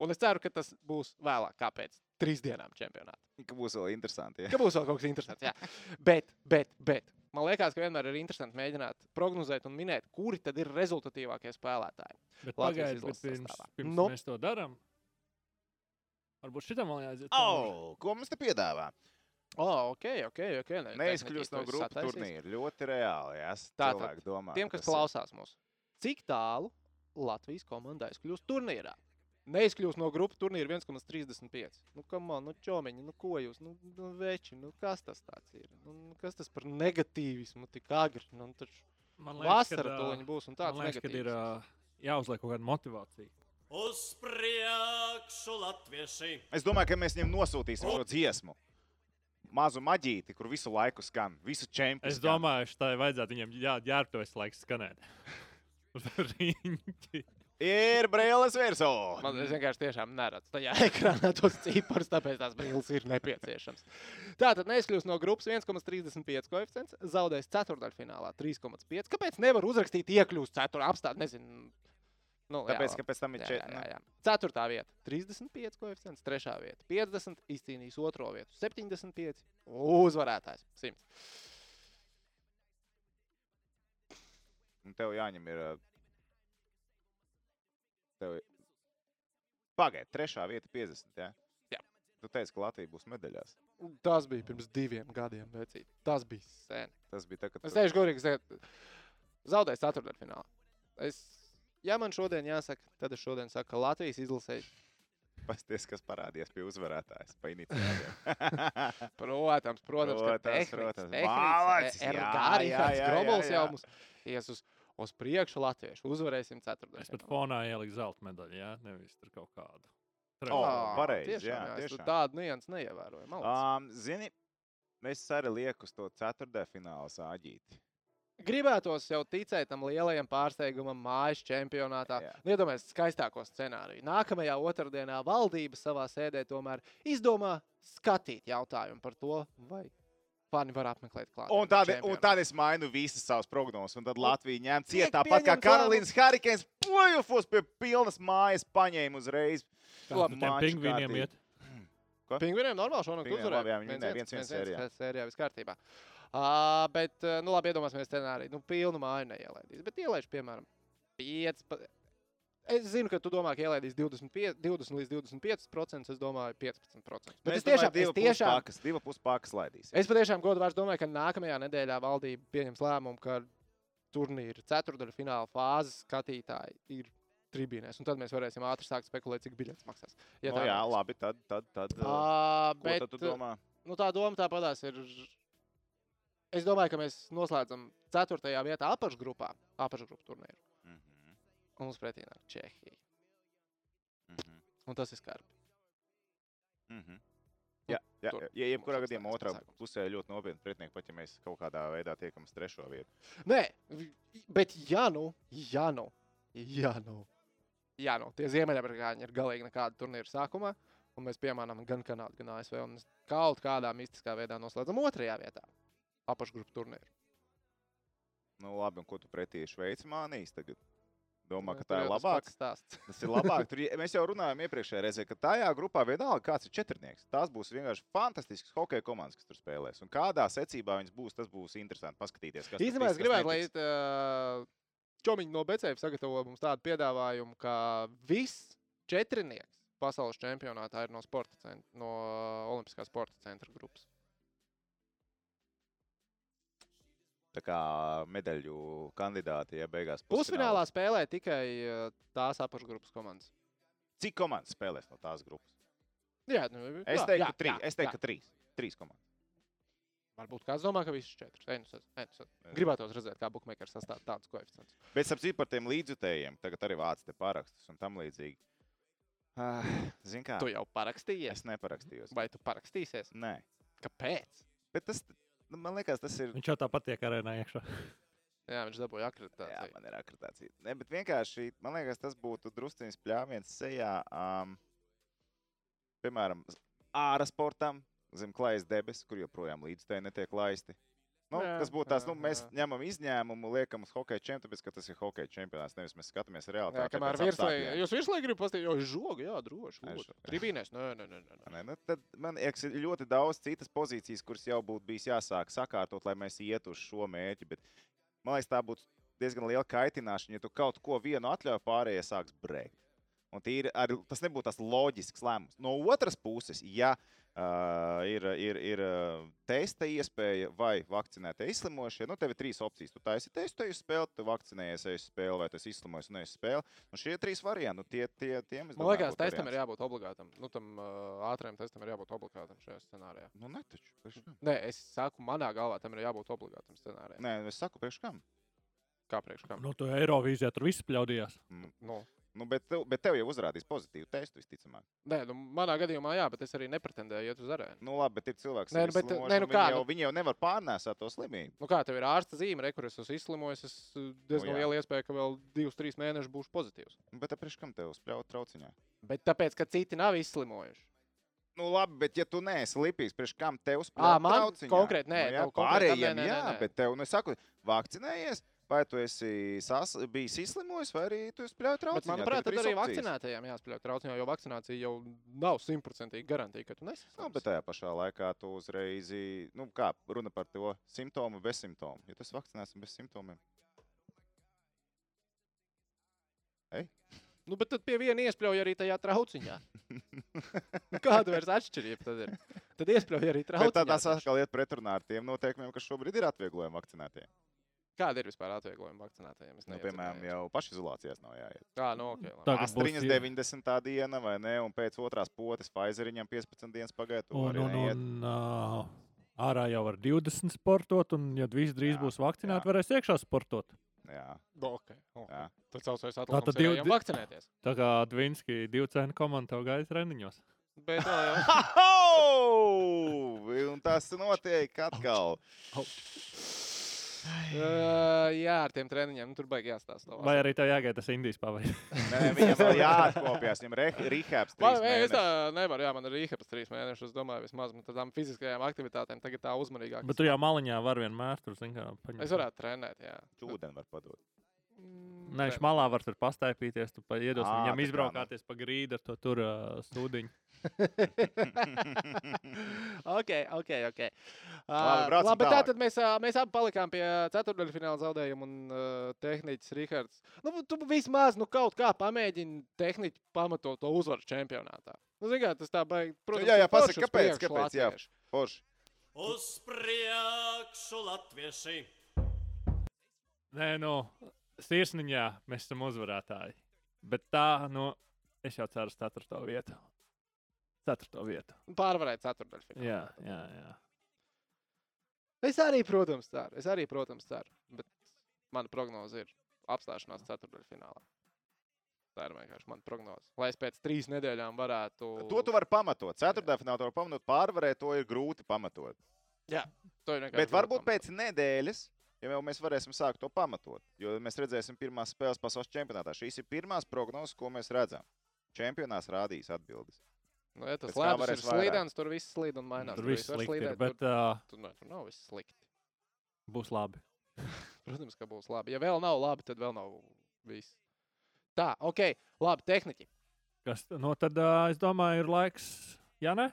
Un es ceru, ka tas būs vēlāk, kā pēc trīs dienām čempionātā. Ka būs vēl interesanti. Ja? Ka būs vēl kaut kas interesants. Jā. Bet, bet, bet. Man liekas, ka vienmēr ir interesanti mēģināt prognozēt un minēt, kuri tad ir rezultatīvākie spēlētāji. Bet Latvijas pagaidiet, pirms, sastāvā. pirms Nu. mēs to darām. Varbūt šitam vēl jāaiziet. Oh, ko mums te piedāvā? Oh, ok, ok. okay. Ne, Neizkļūst no sataisījis. turnīra. Ļoti reāli. Jā, Tātad, domā. Tiem, ka kas klausās mūs, cik tālu Latvijas komanda aizkļūst turnīrā? Neizkļūst no grupu turnīra 1,35. Nu, man, nu, čomiņi, nu, ko jūs, nu, nu veči, nu, kas tas tāds ir? Nu, nu, kas tas par negatīvismu tik agri? Nu, taču Man vasara ā, tuliņ būs un tāds Man liekas, ka ir ā, jāuzliek kaut kāda motivācija. Uz priekšu latvieši! Es domāju, ka mēs viņiem nosūtīsim šo dziesmu. Mazu maģīti, kur visu laiku skan, visu čempionu. Es domāju, ka tā vajadzētu viņam jā, ģērbtos laiks skanēt. Riņķi. Ir brīvs virsū. Man vienkārši tiešām neredzu tajā ekrānā tos ciparus, tāpēc tās brīvības ir nepieciešams. Tā tad neizkļūst no grupas 1,35 koeficients, zaudēs ceturdaļfinālā 3,5. Kāpēc nevar uzrakstīt iekļūst ceturtajā apstākļā? Nezinu. Nu, jā, Tāpēc, labi. ka pēc tam ir Jā, jā, četri. jā, jā. Ceturtā vieta - 35 koeficients, trešā vieta - 50, izcīnījis otro vietu - 75, uzvarētājs - 100. Un tev jāņem ir. Tev... Pagaidiet, trešā vieta 50. Ja? Jā. Tu teici, ka Latvija būs medaļās. Tas bija pirms diviem gadiem, vecīt. Tas bija sen. Tas bija tā, ka Es tu... teikšu, godīgi, ka zaudēju ceturdaļfinālā. Es, ja man šodien jāsaka, tad es šodien saku, ka Latvijas izlasē, pasties, kas parādījās pie uzvarētājas pa iniciatīviem. protams, protams, ka Protams, tehniks, protams. tehniks, Malacis, e- jā, jā, jā, Grobols jā, jau jā. mums ies uz, uz priekšu latviešu. Uzvarēsim Es pat fonā ieliku zelta medaļu, jā, nevis tur kaut kādu. O, trešo. pareizi, tiešām, jā, tur tiešām. tādu niansu neievēroju. Um, zini, es arī lieku uz to ceturtajā fināla sāģīti. Gribētos jau ticēt tam lielajam pārsteigumam mājas čempionātā. Jā. Nu, Iedomājieties, skaistāko scenāriju. Nākamajā otrdienā valdība savā sēdē tomēr izdomā skatīt jautājumu par to, vai fani var apmeklēt klāt. Un tad, un tad es mainu visas savas prognozes. Un tad Latvija ņem cietā, tāpat kā Karolīnas Harikēns, plujufos pie pilnas mājas, paņēma uzreiz. Labi, Tiem maču pingvīniem iet. Pingvīniem normāli šonakt uzvarēja. jā, viņi vinēja 1-1 sērijā. Sērijā viss kārtībā. Uh, bet, nu labi, iedomāsimies scenāriju. Nu, pilnu māju neielaidīs. Bet ielaiž, piemēram, 5. Es zinu, ka tu domā, ka ielaidīs 25, 20 līdz 25%. Es domāju, 15%. Bet Mēs es tiešām, divu es tiešām, puspākas, divu puspākas laidīs. Es patiešām godīgi domāju, ka nākamajā nedēļā valdība pieņems lēmumu, ka turnīra ceturdaļu fināla fāzes skatītāji ir tribīnēs. Un tad mēs varēsim ātri sākt spekulēt, cik biļets maksās. Ja tā nu, jā, notiks. labi, tad, tad, tad uh, bet, tad tu domā? nu, tā doma tāpatās ir. Es domāju, ka mēs noslēdzam 4. vietā apakšgrupā, apakšgrupu turnīru. Un mums pretī nāk Čehija. Mhm. Un tas ir skarbi. Mhm. Jā, jā, tur ja jebkurā gadījumā otrā pasākums. pusē ļoti nopietni pretinieki, pat ja mēs kaut kādā veidā tiekam uz trešo vietu. Nē, bet ja nu, ja nu, ja nu, ja nu tie ziemeļamerikāņi ir galīgi nekāda turnīra sākumā, un mēs piemānām gan Kanādu, gan ASV, un kaut kādā mistiskā veidā noslēdzam otrajā vietā apakšgrupu turnīru. Nu, labi, un ko tu pretī Šveici mānīs tagad? Domā, Nu, ka tā ir jau tas ir labāk. Tur, mēs jau runājām iepriekšējā reizē, ka tajā grupā vienalga kāds ir četrnieks. Tās būs vienkārši fantastisks hokeja komandas, kas tur spēlēs. Un kādā secībā viņas būs, tas būs interesanti paskatīties. Īstenībā es gribētu, lai uh, Čomiņš no Becēvas sagatavo mums tādu piedāvājumu, ka viss četrnieks pasaules čempionātā ir no, sporta cent, no Olimpiskā sporta centra grupas. Medaļu kandidāti, ja beigās Pusfinālā spēlē tikai uh, tās apakšgrupas komandas. Cik komandas spēlēs no tās grupas? Jā, nu, Es teiktu, jā, trīs. jā, Es teiktu, jā. trīs. Trīs komandas. Varbūt kāds domā, ka visas četras. Ei, nu, ei, nu, Gribētu redzēt, kā Bookmakers sastāv tādus koeficientus. Bet ap citu par tiem līdzjutējiem, tagad arī vāc te parakstus un tam līdzīgi. Ah, Zini kā? Tu jau parakstījies, Es neparakstījos. vai tu parakstīsies? Nē. Kāpēc? Bet tas, nu, man liekas, tas ir. Viņš jau tāpat tiek arēnā iekšā. Jā, viņš dabūja Jā, akreditāciju. man ir akreditācija. Ne, bet vienkārši, man liekas, tas būtu drusciņš pļāviens sejā. Um, piemēram, ārā sportam, zem klājas debesis, kur joprojām līdzstēji netiek laisti. Nu, Jā, kas būtu jā, nu, mēs jā. ņemam izņēmumu, liekam uz hokeja čempionātu, tāpēc, ka tas ir hokeja čempionāts. Nevis mēs skatāmies Jā, realitāti. kamēr apstākļiem. jūs virslī gribat pastīties, jo žoga, jā, droši. Tribīnēs, nē, nē, nē. nē, nē. Nu, tad man liekas, ir ļoti daudz citas pozīcijas, kuras jau būtu bijis jāsāk sakārtot, lai mēs ietu uz šo mērķi. Bet man liekas, tā būtu diezgan liela kaitināšana, ja tu kaut ko vienu atļauj, pārējie sāks brēkt. Un tīri arī, tas nebūtu tas loģisks lēmums. No otras puses, ja uh, ir, ir, ir testa iespēja vai vakcinētie izslimošie, nu, tev ir trīs opcijas. Tu taisi testu, ej uz spēli, tu vakcinējies, ej uz spēli, vai tu esi izslimojis un ej uz spēli. Un šie trīs varianti, nu, tie, tie, tiem, es Man liekas, testam ir variants. jābūt obligātam. Nu, tam uh, ātriem testam ir jābūt obligātam šajā scenārijā. Nu, ne taču. Nē, es saku, manā galvā tam ir jābūt obligātam scenārijam. Nē, es saku, priekš kam? Kā priekš kam? Nu, tu Eirovīzijā tur viss pļaudījās. Nu, Nu, bet, tev, bet tev jau uzrādīs pozitīvu testu, visticamāk. nē, nu, manā gadījumā jā, bet es arī nepretendēju iet uz arēnu. Nu, labi, bet ir cilvēks, kas nu, bet, nē, nu kā, jau, nu- viņi jau nevar pārnēsāt to slimību. Nu, kā tev ir ārsta zīme, re, kur es esmu izslimojis, es uh, diezgan jā. liela iespēja, ka vēl divus, trīs mēnešus būšu pozitīvs. Nu, Bet priekš kam tev spļaut trauciņā? Bet tāpēc, ka citi nav izslimojuši. Nu, labi, bet ja tu neesi lipīgs, priekš kam tev Ā, spļaut man trauciņā? konkrēti nē, nu, jā, nu, konkrēti tam pārējiem, nē, nē, jā, nē, nē. bet tev, nu, es saku, vakcinējies, vai tu esi sas, bijis izslimojis, vai arī tu esi spļaut trauciņā. Bet, manuprāt, tad arī opcijas. vakcinētajiem jāspēlē trauciņā, jo vakcinācija jau nav simtprocentīgi garantija, ka tu Nu, nesaslimsi. bet tajā pašā laikā tu uzreiz, nu, kā runa par to simptomu, bez simptomu. Ja tas vakcinēts un bez simptomiem, Nu, bet tad pie viena iespļauj arī tajā trauciņā. Nu, Kāda vairs atšķirība tad ir? Tad iespļauj arī bet tad trauciņā. tas atkal iet pretrunā ar tiem noteikumiem, kas šobrīd ir atvieglojumi vakcinētiem. Kāda ir vispār atvieglojuma vakcinētajiem? Nu, piemēram, jau pašizolācijās nav jāiet. Jā, nu, ok. Tagad būs Astriņas ie- 90. diena, vai ne? Un pēc otrās potes Pfizeriņam 15 dienas pagaidu. Un, un, un uh, ārā jau var 20 sportot, un, ja viss drīz Jā, būs vakcinēti, jā. varēs iekšā sportot. Jā, Nu, ok, ok. jā. Tad saucais tad atlikums ir divi- ejam vakcinēties. Tā kā Dvinski divu cenu komanda tev gaida treniņos. Bet tā jau. Ho! Un tas notiek atkal. Uh, jā, ar tiem treniņiem nu, tur baigi jāstāsta. Vai arī tev jāgaida tas Indijas nē, viņam vēl jāatkopjas. Viņam re- rehabs. Man, nē, es tā nevaru, jā, man ir rīkaps trīs mēnešus. Es domāju, vismaz man tādām fiziskajām aktivitātēm tagad tā uzmanīgāk. Bet tu jau maliņā var vienmēr tur, zin kā, paņemt. Es varētu trenēt, jā. Čūdeni var padot. Mm, Nē, viņš malā var tur pastaipīties, tu pa- iedos Ā, viņam tā kā, izbraukāties pa grīdu ar to tur uh, stūdiņu. ok, ok, ok. Uh, Labi, labi, tālāk. tātad mēs, ā, mēs abi palikām pie ceturdaļfināla zaudējuma un uh, tehniķis Rihards. Nu, tu vismaz nu, kaut kā pamēģini tehniķi pamatot to uzvaru čempionātā. Nu, zini kā, tas tā baigi, protams, jā, jā, pasaka, kāpēc, kāpēc, jā. Forši. Uz priekšu latvieši! Nē, nu, sirsniņā mēs esam uzvarētāji. Bet tā, nu, es jau ceru uz 4. vietu. 4. vietu. Pārvarēt ceturdaļfinālu. Jā, jā, jā. Es arī, protams, ceru. Es arī, protams, ceru. Bet mana prognoze ir apstāšanās ceturdaļfinālā. Tā ir vienkārši mana prognoze. Lai es pēc trīs nedēļām varētu. To tu vari pamatot. Ceturtajā finālā to var pamatot, pārvarēt to ir grūti pamatot. To ir vienkārši Bet varbūt pamatot. pēc nedēļas, ja jau mēs varēsim sākt to pamatot, jo mēs redzēsim pirmās spēles pasaules čempionātā. Šīs ir pirmās prognozes, ko mēs redzam. Čempionāts rādīs atbildes. Nu, ja tas ledus ir slīdens, tur viss slīd un mainās. Tur Tur viss slikti ir, slīdēt, bet tur, uh, tur, ne, tur nav viss slikti. būs labi. Protams, ka būs labi. Ja vēl nav labi, tad vēl nav viss. Tā, ok, labi, tehniķi. Kas, no tad uh, es domāju, ir laiks, ja ne,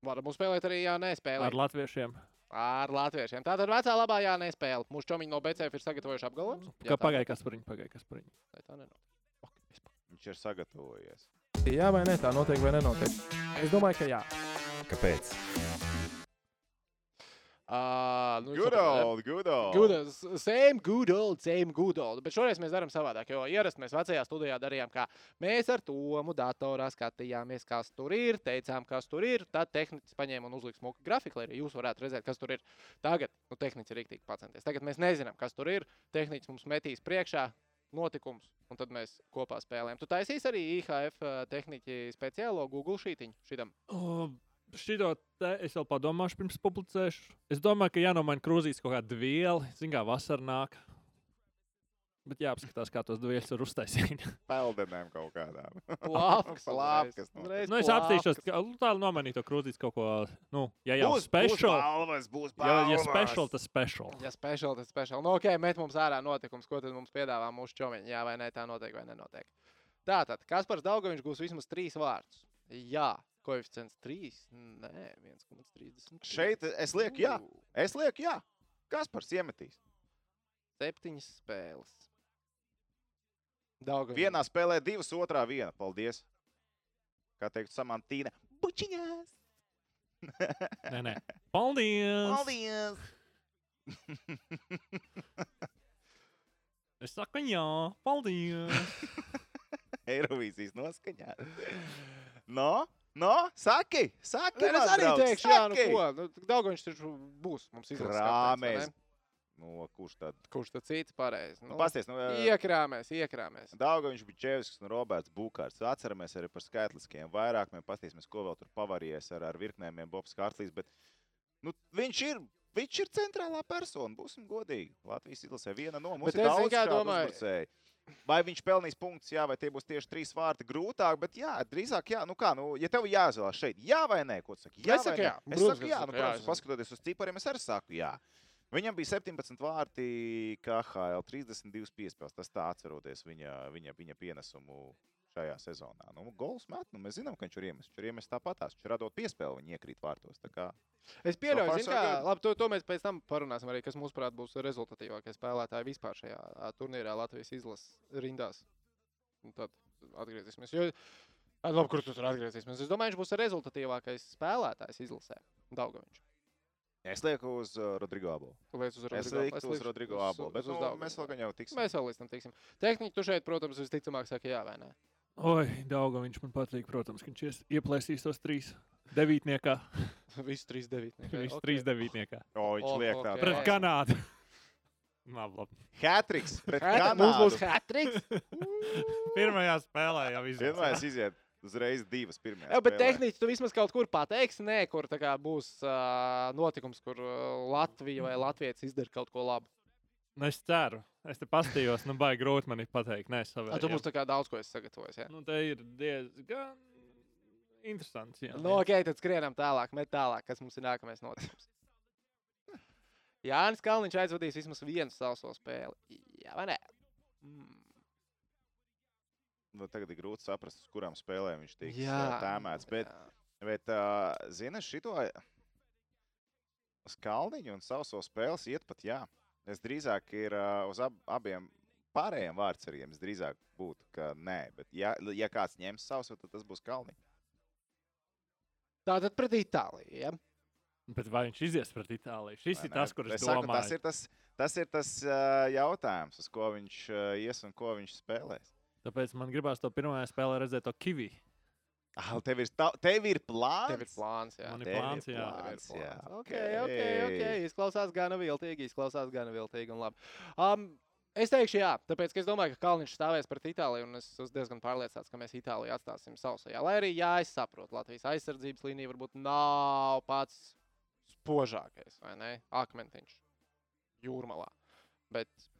Varam spēlēt arī, ja nespēlēt. ar latviešiem. Ar latviešiem. Tātad vecā labā jā, nespēle. Mūsu čomiņi no BCF ir sagatavojuši apgalvojumus. Kā pagāja, kas par viņu, pagāja, kas par viņu. Lai tā nenotiek. Ok. Viņš ir sagatavojies. Jā vai nē, tā notiek vai nenotiek? Es domāju, ka jā. Kāpēc? Uh, nu, Good sapratu, ne? old, good old. Good, old, same good old, same good old. Bet šoreiz mēs darām savādāk, jo ierasti mēs vecajā studijā darījām, kā mēs ar Tomu datorā skatījāmies, kas tur ir, teicām, kas tur ir. Tad tehnicis paņēma un uzlika smuku grafiku, lai arī jūs varētu redzēt, kas tur ir. Tagad, nu, tehnicis ir rīktīgi pacenties. Tagad mēs nezinām, kas tur ir. Tehnicis mums metīs priekšā notikums, un tad mēs kopā spēlējam. Tu taisīs arī IHF ā, tehniķi speciālo Google šītiņu šitam. O, Šito te es vēl padomāšu, pirms publicēšu. Es domāju, ka jānomaina krūzīs kaut kāda viela. Ziniet, kā vasarā nāk. Bet jāapskatās, kā tos dvieļus var uztaisīt. Peldenēm kaut kādām. Plāpkas, Plāpkas, nu. nu, es apstīšos, ka nu, tā nomainīt to krūzīs kaut ko. Nu, ja jau Būs- būs special, balvas, būs ja, ja balvas. special, tas special. Ja speciāli, tad speciāli. Nu, ok, met mums ārā notikums, ko tad mums piedāvā mūsu čomiņi. Jā, vai nē, tā notiek vai nenotiek. Tātad, Kaspars Daugaviņš gūs vismaz trīs vārdus. Jā, koeficients 3, nē, 1,30. Šeit es lieku jā. Es lieku, jā. Kas par iemetīs? Septiņas spēles. Daugaviņš. Vienā spēlē divas, otrā viena. Paldies. Kā teikt, samantīna. Bučiņās! Nē, nē. Paldies! Paldies! Es saku, jā, paldies! Eirovīzijas noskaņā. No, no, saki, saki. Nē, es man, arī draugs, teikšu, jā, nu saki. ko. Nu, Daugaviņš taču būs mums izlases Krāmēs. ne? Nu, kurš tad? Kurš tad cits pareizi? Nu, Nu, pasties, nu, Iekrāmēs, iekrāmēs. Daugaviņš bija Čevskis un Roberts Bukārts. Atceramies arī par skaitliskiem vairākumiem. Pastīsimies, ko vēl tur pavarījies ar, ar virknēm Bobs Kārtlīs. Bet nu, viņš ir. Viņš ir centrālā persona, būsim godīgi. Latvijas izlasē viena no mums Bet ir es, šādu domāju- uzbrucēju. Vai viņš pelnīs punktus, jā, vai tie būs tieši trīs vārti grūtāk, bet jā, drīzāk jā. Nu kā, nu, ja tev jāizvēlas šeit, jā vai nē, ko tu saki? Jā, Es saku jā. Es Protams, saku jā, es nu, protams, es paskatoties uz cipariem, es arī saku jā. Viņam bija 17 vārti KHL, 32 piespēles. Tas tā atceroties viņa, viņa, viņa pienesumu šajā sezonā. Nu, gols met, nu, mēs zinām, ka viņš ir iemests. Viņš ir iemests tāpatās. Viņš radot piespēli, viņi iekrīt vārtos. Es pieļauju, so good. labi, to, to mēs pēc tam parunāsim arī, kas mūsuprāt būs rezultatīvākie spēlētāji vispār šajā turnīrā Latvijas izlases rindās. Un tad atgriezīsimies. Jo, labi, kur tu tur atgriezīsimies? Es domāju, viņš būs rezultatīvākais spēlētājs izlasē. Daugaviņš. es lieku uz Rodrigo uz Es lieku uz Rodrigo uz- Abo. uz- Bet uz nu, mēs vēl gan jau tiksim. Mēs vēl līdz tam tiksim. Tehniski tu šeit, protams, visticamāk saka jā vai nē. Oi, Dauga, viņš man patīk, protams, ka viņš ieplēsīs tos trīs devītniekā. Visi trīs devītnieki. Viņš trīs devītniekā. O, viņš O, liek ok. tādu. Pret. Kanādu. Labi, labi. Hatriks pret Hat- Mums būs Kanādu. hatriks. Pirmajā spēlē jau Vienmēr izdevies. iziet uzreiz divas pirmās. Jā, bet tehniski tu vismaz kaut kur pateiksi, nē, kur tā kā būs uh, notikums, kur uh, Latvija vai Latvijas izdara kaut ko labu. Nu, es ceru. Es te pastījos, nu, baigi grūti man ir pateikt. Nē, A, tu savā. mums tā kā daudz ko esi sagatavojis. Ja? Nu, te ir diezgan interesants. Jā, Nu, ok, tad skrienam tālāk, met tālāk, kas mums ir nākamais notikums. Jānis Kalniņš aizvadīs vismaz vienu sauso spēli. Jā, vai ne? Mm. Nu, tagad ir grūti saprast, uz kurām spēlēm viņš tiks Jā, tēmēts. Bet, jā. bet uh, zini, šito uz kalniņu un sauso spēles iet pat jā. Es drīzāk ir uz ab, abiem pārējiem vārdsargiem. Es drīzāk būtu, ka nē. Bet, ja, ja kāds ņems sauso, tad tas būs kalniņš. Tātad pret Itāliju. Ja? Bet vai viņš izies pret Itāliju? Šis Vai ir ne? tas, kurš Es saku, domāju. tas ir tas, tas, ir tas uh, jautājums, uz ko viņš uh, ies un ko viņš spēlēs. Tāpēc man gribās to pirmajā spēlē redzēt to kivi. Ah, tev, ir, ta, tev ir plāns. Tev ir plāns. Jā. Man ir plāns, jā. Plāns, jā. Ok, ok, ok. Ok. Izklausās gana viltīgi. Izklausās gana viltīgi un labi. Um, Es teikšu, jā, tāpēc, ka es domāju, ka Kalniņš stāvēs pret Itāliju, un es esmu diezgan pārliecināts, ka mēs Itāliju atstāsim sausajā. Lai arī, jā, es saprotu, Latvijas aizsardzības līnija varbūt nav pats spožākais, vai ne? Akmentiņš jūrmalā. Bet,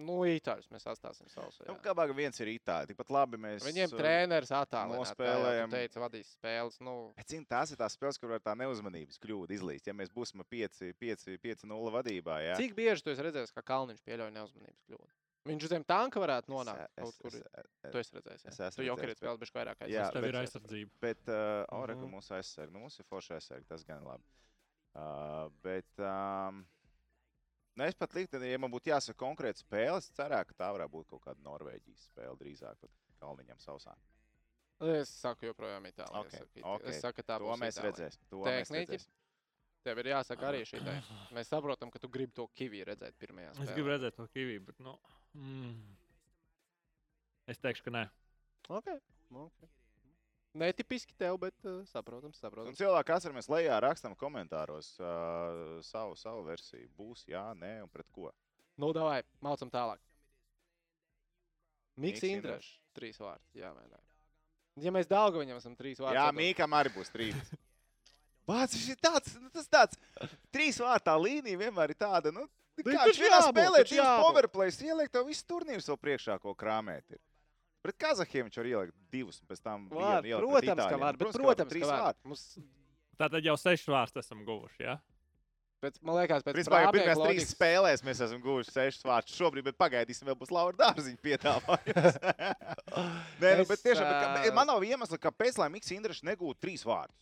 nu, Itāļus mēs atstāsim sausajā. Nu, kā baga viens ir itāļi. Tikpat labi mēs. Viņiem uh, treneris attālināja. nospēlējam. Teica, vadīs spēles. Nu, Es zinu, tās ir tās spēles, kur var tā neuzmanības kļūda izlīst. Ja mēs būsim 5-0 vadībā, jā. Cik bieži tu esi redzējis, ka Kalniņš pieļauj neuzmanības kļūdu? Viņš zem tanka varētu nonākt Es- kaut kur. es- es- Tu esi redzējis, es jā. esmu Tu jau ir spēlējis bišķi vairāk Jā, aizsardzības. Tev ir bet- aizsardzība. Bet, uh, Oregon Mhm. mūsu aizsarg, nu, mums ir forši aizsarg, tas gan labi. Uh, bet, um, nu, es pat liktu, ja man būtu jāsaka konkrēta spēle, es cerētu, ka tā varētu būt kaut kāda Norvēģijas spēle drīzāk pat Kalniņam sausā. Es saku, joprojām Itālijā. Ok, Es saku, It- ok. es saku, tā To būs mēs Itālija. redzēsim. To mēs Tehniķi? redzēsim. Tev ir jāsaka arī šī tā. Mēs saprotam, ka tu gribi to kiviju redzēt pirmajā spēlē. Es gribu redzēt to kiviju, bet, nu, mm, es teikšu, ka nē. Okay. Okay. Netipiski tev, bet uh, saprotams, Un saprotams. cilvēki atceramies lejā, rakstam komentāros uh, savu, savu versiju. Būs, jā, nē, un pret ko. Nu, davai, mācam tālāk. Miks Indrašs, trīs vārti. Jā, ne? Ja mēs daudz viņam esam trīs vārti. Jā, Mīkam arī būs trīs. Viņš ir tāds, nu, tas tāds, trīs vārtā līnija vienmēr ir tāda, nu, Nu, kā viņš vienā spēlē jābūt. powerplays, ieliek tev visu turnīru vēl priekšā, ko krāmēt ir. Pret Kazahiem viņš var ielikt divus, un pēc tam Var, vienu ielikt protams, ka var. Bet, ka protams, trīs ka var. vārti. Mums, Tātad jau sešas vārtus esam guvuši. Ja? pēc, man liekas, pēc Principā jau prāmnieku pirmajās trīs loģikas- spēlēs mēs esam guvuši sešus vārtus šobrīd, bet pagaidīsim, vēl būs Laura Dārziņa piedāvājums. Nē, nu, bet tiešām, bet, man nav iemesla, kāpēc, lai Miks Indrašs negūtu trīs vārdus.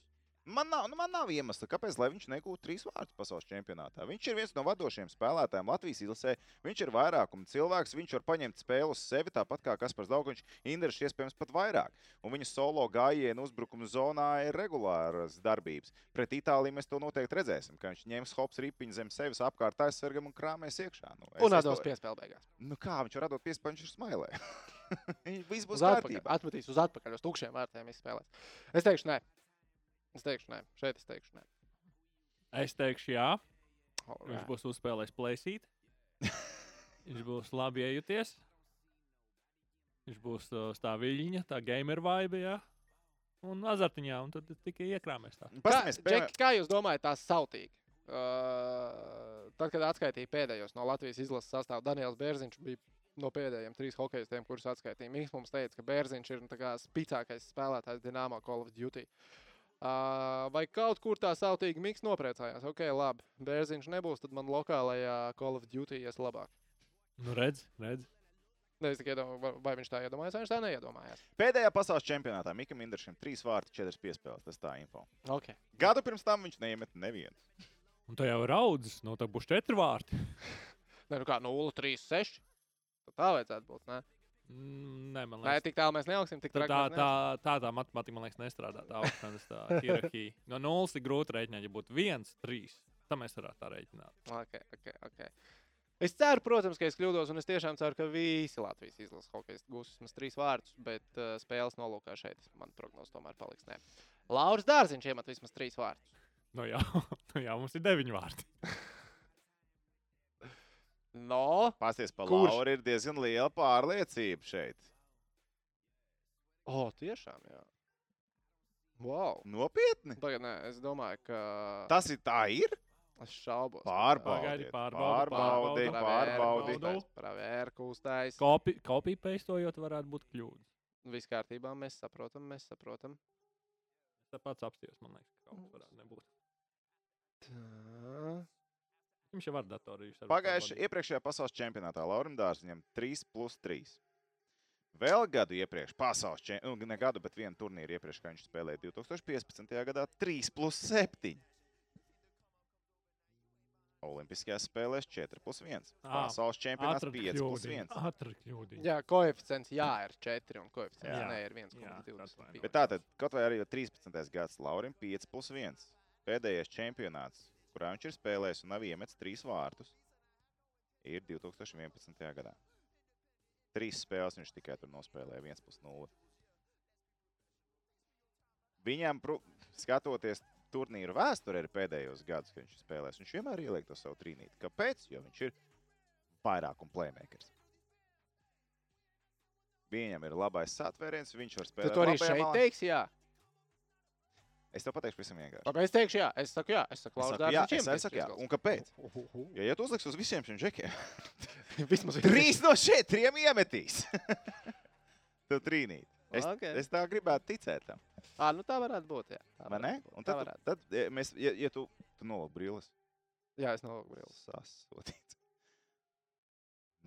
Man nav, nu, man nav iemesla, kāpēc lai viņš negūtu trīs vārdus pasaules čempionātā. Viņš ir viens no vadošajiem spēlētājiem Latvijas izlasē. Viņš ir vairākuma cilvēks, viņš var paņemt spēli uz sevi, tāpat kā Kaspars Daugunčs, Indrašs iespējams pat vairāk. Un viņa solo gājienu uzbrukuma zonā ir regulāras darbības. Pret Itāliju mēs to noteikti redzēsim, ka viņš ņems hops ripiņu zem sevis apkārt aizsargam un krāmēs iekšā. Nu, es- Un atdos to- piespēli beigās. Nu kā viņš var atdot piespēju, viņš ir smailē. Viss būs Uz atpakaļ. kārtībā. Atmetīs uz atpakaļ, uz tukšiem vārtiem izspēlēs. Es teikšu, nē. Es teikšu, nē. Šeit es teikšu, nē. Es teikšu, jā. Viņš Alright. būs uzspēlējis plēsīt. Viņš būs labi iejuties. Viņš būs uh, tā viļņa, tā gamer vibe, jā. Un azartiņā, un tad tikai iekrāmēs tā. Kā, Paskatāmies, Džeki, kā jūs domājat, tās sautīgi? Uh, tad, kad atskaitīja pēdējos no Latvijas izlases sastāvā, Daniels Bērziņš bija no pēdējiem trīs hokeistiem, kurus atskaitīja. Mīks mums teica, ka Bērziņš ir nu, kā spēcīgākais spēlētājs Dienāmā Call of Duty. Uh, vai kaut kur tā sautīgi Miks nopriecājās? Ok, labi. Bērziņš nebūs, tad man lokālajā Call of Duty ies labāk. Nu, redz, redz. Ne, es tikai domāju, vai- viņš tā iedomājās, vai viņš tā neiedomājās. Pēdējā pasaules čempionātā Mikam Indrašam trīs vārti, četras piespēles. Tas tā info. Okay. Gadu pirms tam viņš neiemet nevienu. Un tā jau ir audzis. Nu, tā būs četri vārti. Nē, nu kā 0, 3, 6. Tad tā vajadzētu būt. Ne? Mm, Nē, man Nē, liekas, tik tālu mēs neaugsim. Tik tā, tā, tā, tā, tā matemātika, man liekas, nestrādā. Tā augstnes, tā hierarhija. No nulles ir grūti rēķināt, ja būtu viens, trīs. Tā mēs varētu tā rēķināt. Okay, okay, okay. Es ceru, protams, ka es kļūdos, un es tiešām ceru, ka visi Latvijas izlases hokeja gūs vismaz trīs vārdus, bet uh, spēles nolūkā šeit man prognoze tomēr paliks. Nē. Lauris Dārziņš iemet vismaz trīs vārdus. Nu, jā, nu, jā, mums ir deviņi vārti. No, Pasties pa Kurš? Lauru ir diezgan liela pārliecība šeit. o, oh, tiešām, jā. Wow. Nopietni. Tagad, nē, es domāju, ka Tas ir tā ir. es šaubos. Pārbaudi, pārbaudi, pārbaudi. Pravērku uztais. Peistojot, varētu būt kļūda. Viss kārtībā, mēs saprotam, mēs saprotam. Es tāpat apstājos, man liekas, ka kaut kas varētu nebūt. Tā. Viņš jau var var Pagājušajā, iepriekšējā pasaules čempionātā Laurim Dārziņam 3 plus 3. Vēl gadu iepriekš, pasaules čempionātā, nu, ne gadu, bet vienu turnīru iepriekš, kad viņš spēlēja 2015. gadā, 3 plus 7. Olimpiskajās spēlēs 4 plus 1. Ā, Pasaules čempionāts Atradu 5 plus kļūdiņu, 1. Atradu kļūdiņu. Jā, koeficients jā ir 4 un koeficients Jā. nē ir Jā, 1,25. atvainojiet. Bet tātad, kaut vai arī 13. gads, Laurim 5 plus 1. Pēdējais čempionāts, kurā viņš ir spēlējis un nav iemetis 3 vārtus, ir 2011. gadā. Trīs spēles viņš tikai tur nospēlēja 1 plus 0. Viņam, skatoties turnīru vēsturē, ir pēdējos gados, kad viņš ir spēlējis. Viņš vienmēr ieliek to savu trīnīti. Kāpēc? Jo viņš ir vairāk un playmakers. Viņam ir labais satvēriens, viņš var Tu spēlēt. to arī šeit malā. teiksi, jā. Es tev pateikšu, pavisam vienkārši. Labi, es teikšu, jā. Es saku, jā. Es saku, saku, jā, es saku, jā. Un kāpēc? gols. Ja, ja tu uzliks uz visiem šiem džekiem, Vismaz trīs no šiem trim iemetīs. Tev trīnīt. Es, Okay. es tā gribētu ticēt tam. Ā, nu tā varētu būt, jā. Tā Vai ne? Un tā tad, varētu. tad ja mēs, ja, ja tu, tu nolaiž brīlis, Jā, es nolūku brīlis. sasodīts.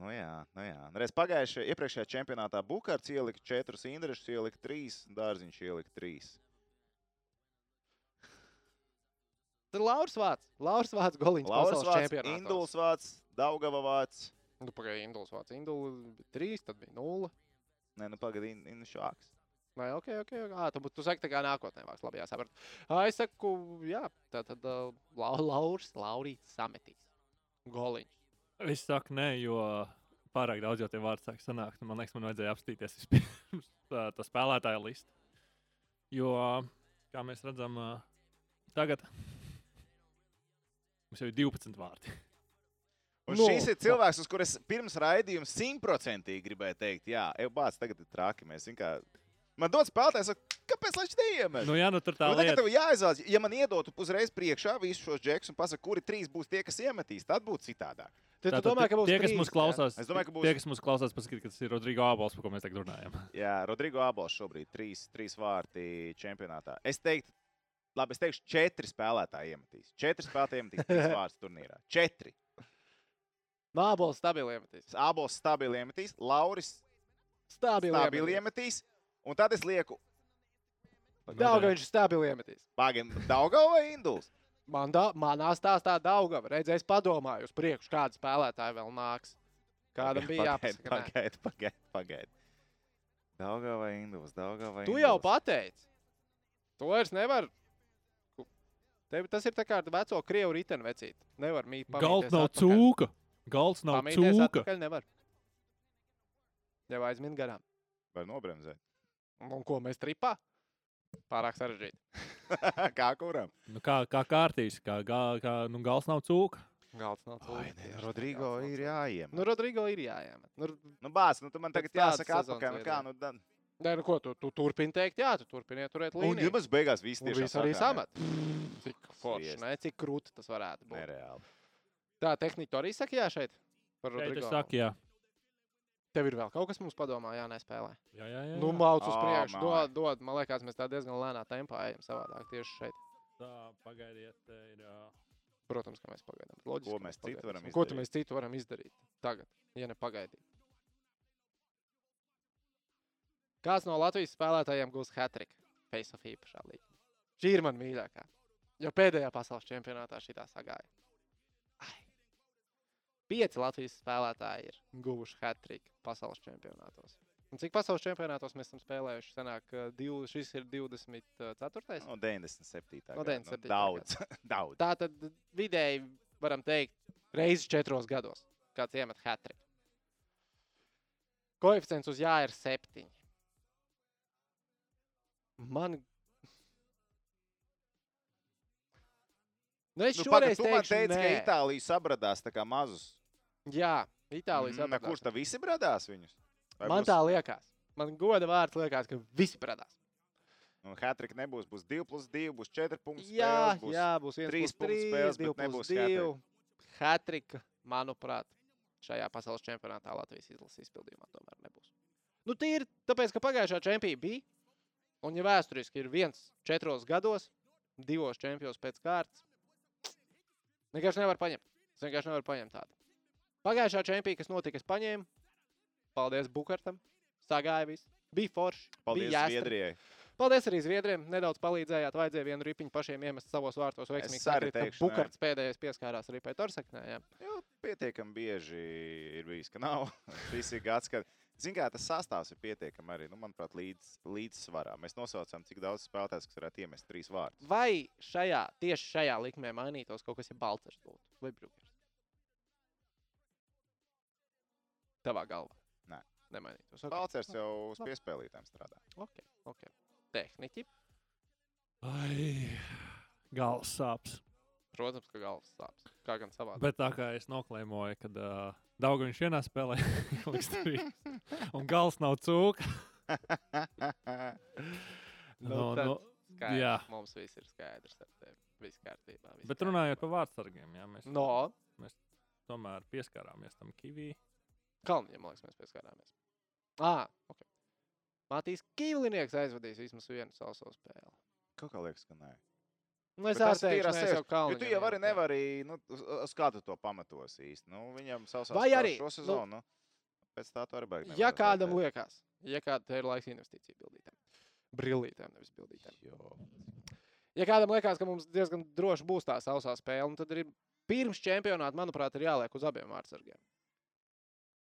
Nu jā, nu jā. Nu Reiz pagājušajā, iepriekšējā čempionātā Bukārts ielika četrus, Indrišs ielika trīs, Dārziņš ielika trīs. Tad Lauris Vāts. Lauris Vāts goliņš Lauris pasaules Vāts, čempionātos. Induls Vāts, Daugava Vāts. Nu, pagaidi, Induls Vāts. Indula bija trīs, tad bija nulle. Nē, nu pagaidi, Indu šāks. Nē, ok, ok. ok. Ā, tu, tu saki, tā kā nākotnē vāks. Labi, jāsaprot. Ā, Es saku, jā, tā tad uh, Lau- Lauris, Laurīts sametīs. Goliņš. Es saku, nē, jo pārāk daudz jau tie vārdi sāk sanākt. Man liekas, man vajadzēja apstīties vispirms tā, tā spēlētāja listu. Jo, kā mēs redzam, ā, tagad mums jau ir 12 vārdi. Un Nu, šis ir cilvēks, uz kuras pirms raidījuma simtprocentīgi gribēja teikt, jā, Eubāts tagad ir traki. Mēs vienkārši. Man dod spēlētājs, kāpēc lai viņš neiemet? Nu, jā, nu tur tā Nu, tagad lieta. tev jāizvēlas, ja man iedotu uzreiz priekšā visus šos džekus un pasakā, kuri trīs būs tie, kas iemetīs, tad būtu citādāk. Tad tu Tātad domā, ka būs tie, kas trīs, mums jā? klausās, Es domāju, ka būs- tie, kas mums klausās, paskatīt, ka tas ir Rodrigo Abols, par ko mēs tagad runājam. Jā, Rodrigo Abols šobrīd trīs, trīs vārti čempionātā. Es teiktu, labi, es teikšu, četri spēlētāji iemetīs. Četri spēlētāji iemetīs trīs vārtus turnīrā. Četri. Nābols stabili iemetīs. Abols stabili iemetīs, Lauris Stabili stabili iemetīs. Un tad es lieku, Daugaviņš stabili iemetīs. pagaidi, Daugava vai Induls? Man da, manā stāstā Daugava. Redzēs, padomāju uz priekšu, kāda spēlētāja vēl nāks. Kādam bija jāpasaka. nē. Pagaidi, pagaidi, pagaidi. Daugava vai Induls? Daugava vai Tu jau Induls? pateici. To vairs nevar. Tev, tas ir tā kā ar veco krievu riteni vecīt. Nevar mīt. Galds nav cūka. Galds nav Pamīties cūka. atpakaļ nevar. Jau aizmin garām. Vai nobremzēt? Un ko mēs tripā? Pārāk sarežģīti. Kā kuram? Nu, kā, kā kārtīs, kā, kā, kā nu, gals nav cūka. Galds nav Ai, cūka. nē, tieši tā, Rodrigo ir jāiemet. Nu, Rodrigo ir jāiemet. Nu, Nu, bāc, nu tu man tagad jāsaka atpakaļ. Nu, kā, nu, dan... nē, nu ko, tu, tu turpini teikt, jā, tu turpini turēt Un līniju. jums beigās viss Un tiešām viss arī samet. Cik forši, ne? Cik krūti tas varētu būt. Nereāli. Tā tehnika arī saka, jā, šeit. Par Šeit Rodrigo. es saku, jā. Tev ir vēl kaut kas mums padomā, jā, nespēlē. Jā, jā, jā. Nu, mauc uz priekšu, māj. dod, dod. Man liekas, mēs tā diezgan lēnā tempā ejam savādāk tieši šeit. Tā, pagaidiet, ir. ā, Protams, ka mēs pagaidām. Loģiski, Ko ka mēs citu varam Ko izdarīt? mēs citu varam izdarīt tagad, ja ne pagaidīt? Kāds no Latvijas spēlētājiem gūs hat-trick face of īpašā līnija? Šī ir man mīļākā. Jo pēdējā pasaules čempionātā šī tā sagāja. Ai. Pieci Latvijas spēlētāji ir guvuši hat-trick pasaules čempionātos. Un cik pasaules čempionātos mēs esam spēlējuši? Senāk, eh, div, šis ir 24. No 97. No gada, 97. Daudz. Daudz. Tā tad vidēji varam teikt, reizes četros gados, kāds iemet hatri. Koeficients uz jā ir septiņi. Man. Nu, es Nu, šoreiz man teikšu, teici, ka nē. Itālija sabradās mazus. Jā, Itālijas na, mm, Kurš tā visi bradās viņus? Vai Man būs- tā liekas. Man goda vārds liekas, ka visi parādās. Un Hatrika nebūs, būs 2 plus 2, būs 4 punkti. Jā, spēles, būs jā, būs viens trīs plus punktu trīs, spēles, divi bet plus nebūs divi. Hatrika, manuprāt, šajā pasaules čempionātā Latvijas izlases izpildījumā tomēr nebūs. Nu, tīri tāpēc, ka pagājušā čempionā bija, un ja vēsturiski ir viens četros gados, divos čempionos pēc kārtas, vienkārši nevar paņemt. Es vienkārši nevaru paņemt tādu. Pagājušā čempionā, kas notika, es paņēmu. Paldies Bukartam. Sagāja viss. Bija forši. Paldies bija jāstra. Zviedrijai. Paldies arī Zviedriem. Nedaudz palīdzējāt. Vajadzēja vienu ripiņu pašiem iemest savos vārtos. Veiksmīgi arī teikšu. Bukarts pēdējais pieskārās arī pēc Orsaknē. Jā. Jo pietiekami bieži ir bijis, ka nav. Šis ir gads, kad. Ziniet, kā tas sastāvs ir pietiekami arī, nu, manuprāt, līdz, līdzsvarā. Mēs nosaucam, cik daudz spēlētājs, kas varētu iemest trīs vārdus. Vai šajā, tieši šajā likmē mainītos kaut kas, ja Balčers būtu? Vai Brūkers? Tavā galvā? Nē. Nemainītos. Okay. Balcers jau uz piespēlītēm strādā. Okay. Okay. Tehniķi. Ai, gals sāps. Protams, ka galvas sāpes. Kā gan savā. Bet tā kā es noklēmoju, kad uh, Daudz viņš vienā spēlē ieliks trīs. Un gals nav cūka. Nu, No, tad no, Skaidrs, jā. Mums viss ir skaidrs ar tevi. Viss kārtībā. Viss bet runājot par vārdsargiem, jā, mēs No, tomēr pieskārāmies tam kivī. Kalniņam, man liekas, mēs pieskārāmies. Ah, ok. Matīs Kīvlinieks aizvadīs vismaz vienu sauso spēli. Kaut kā liekas, ka nē. Nu, es Bet tas arī teikšu, tīrās jau Kalniņam. tu jau arī nevari, nu, uz, uz kā tu to pamatos īsti. Nu, viņam savs arī, šo nu- sezonu. Nu, pēc tā tu arī baigi. Ja kādam vērtēt. liekas, ja kāda ir laiks investīciju bildītēm, brillītēm, nevis bildītēm. Jo. Ja kādam liekas, ka mums diezgan droši būs tā sausā spēle, nu tad arī pirms čempionāta, manuprāt, ir jāliek uz abiem vārdsargiem.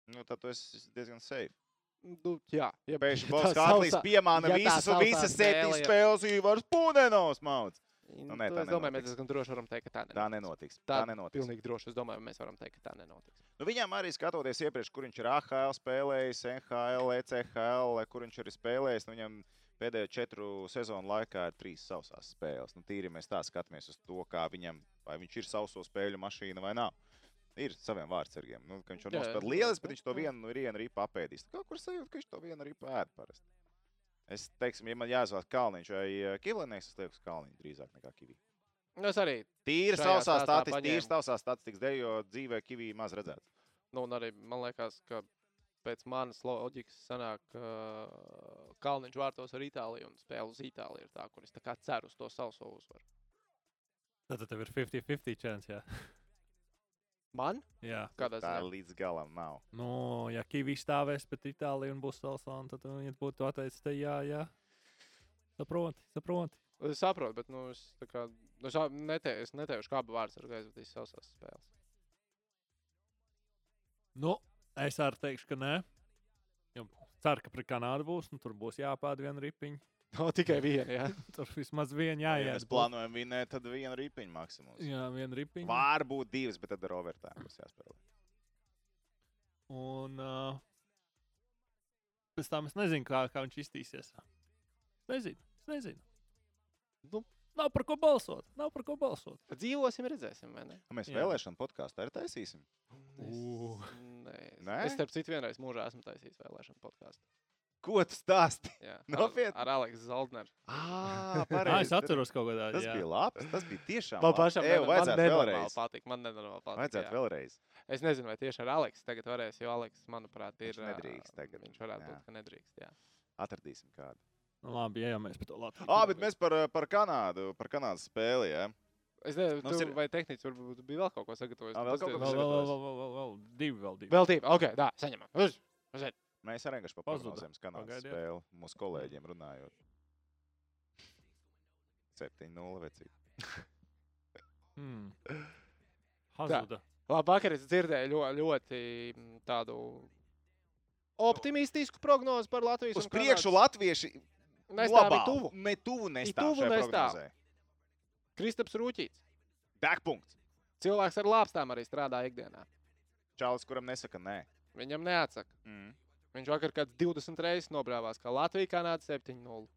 Nu, tad tu esi diezgan safe. Nu, jā, ja Pēkšņi Bobs sausā- piemāna ja visas un visas septiņas ir- spēles Ivars Pūdenovs mauc. Nu, nē, to tā es domāju, mēs nenotiks. diezgan droši varam teikt, ka tā nenotiks. Tā nenotiks. Tā Tā nenotiks. Pilnīgi droši. Es domāju, mēs varam teikt, ka tā nenotiks. Nu, viņam arī skatoties iepriekš, kur viņš ir AHL spēlējis, NHL, ECHL, kur viņš ir spēlējis. Nu, viņam pēdējo četru sezonu laikā ir trīs sausās spēles. Nu, tīri mēs tā skatāmies uz to, kā viņam, vai viņš ir sauso spēļu mašīna vai nav. Ir saviem vārdsargiem. Nu, viņš jā, nospēlēt lielisks, bet viņš to vienu no vienu ripu apēdīs. Kaut kur sajūt, ka viņš to vienu ripu ēd parasti. Es teiksim, ja man jāizvēlas Kalniņš vai Kivlinieks, es lieku uz Kalniņu drīzāk nekā Kivī. Nu, Es arī, Tīri sausā stāstā statistikas, tīri sausā statistikas dēļ, jo dzīvē Kivī maz redzēts. nu, un arī man liekas, ka pēc manas loģikas sanāk, ka Kalniņš vārtos ar Itāliju un spēle uz Itāliju ir tā, kur es tā kā ceru uz to sauso uzvaru. Tad tev ir 50-50 chance. Jā. Man? jā. Kādā Tā ziņā? līdz galam nav. Nu, ja Kivī stāvēs pret Itāliju un būs Salsā, tad viņi būtu atteicis, te jā, jā. Saproti, saproti. Es saprotu, bet nu, es, tā kā, nu, es ā- nete, es neteikšu, kā vārds ar aizvadīs sausās spēles. Nu, es arī teikšu, ka nē. Jo ceru, ka pret Kanādu būs. Nu, tur būs jāpāda viena ripiņa. No, tikai viena, jā. Tur vismaz viena Ja jāiet. mēs plānojam vinēt, tad viena ripiņa maksimums. Jā, viena ripiņa. Varbūt divas, bet tad ar overtime būs jāspēlē. Un uh, pēc tam es nezinu, kā, kā viņš iztīsies. Es nezinu. Es nezinu. Nu. Nav par ko balsot. Nav par ko balsot. Dzīvosim, redzēsim, vai ne? Mēs Jā. vēlēšanu podkāstu arī taisīsim. Es, nē, es, Nē? es starp citu vienreiz mūžā esmu taisījis vēlēšanu podkāstu. Ko tu stāsti? Jā, Nopietni? Ar, ar Aleksu Zaldneru. Ah, Jā, es atceros kaut kādā Tas jā. bija labi. Tas bija tiešām Man pašam Eju, man vajadzētu nenormāli vēlreiz. patīk. Man nenormāli patīk. Vajadzētu jā. vēlreiz. Es nezinu, vai tieši ar Aleksu tagad varēs, jo Aleks, manuprāt, ir. Viņš nedrīkst tagad, Viņš varētu jā. būt, ka nedrīkst. Jā. Atradīsim kādu. Nu, labi, ja jau mēs par to Latviju. Ah, bet mēs par, par Kanādu, par Kanādas spēli. Ja? Es nezinu, Mums tu, ir- vai tehniski varbūt bija vēl kaut ko sagatavojis. Ā, bet vēl kaut ko ir- Vēl, vēl, vēl, vēl, vēl, vēl, divi, vēl divi. Vēl divi. Ok, tā, saņemam. Uz, uz, Mēs arī vienkārši prognozēm Kanādas spēli mūsu kolēģiem runājot. 7-0 vecīgi. Hmm. Hazuda. Labi, vakar es dzirdēju ļoti, ļoti mm, tādu optimistisku prognozi par Latvijas Uz priekšu Latvieši Nestāv glabā. tuvu. Ne tuvu nestāv tuvu šajā nestāv. prognozē. Kristaps Rūķīts. Degpunkts. Cilvēks ar lāpstām arī strādā ikdienā. Čālis, kuram nesaka nē. Viņam neatsaka. Mm. Viņš vakar kāds 20 reizes nobrāvās, kā Latvija Kanāda 7-0.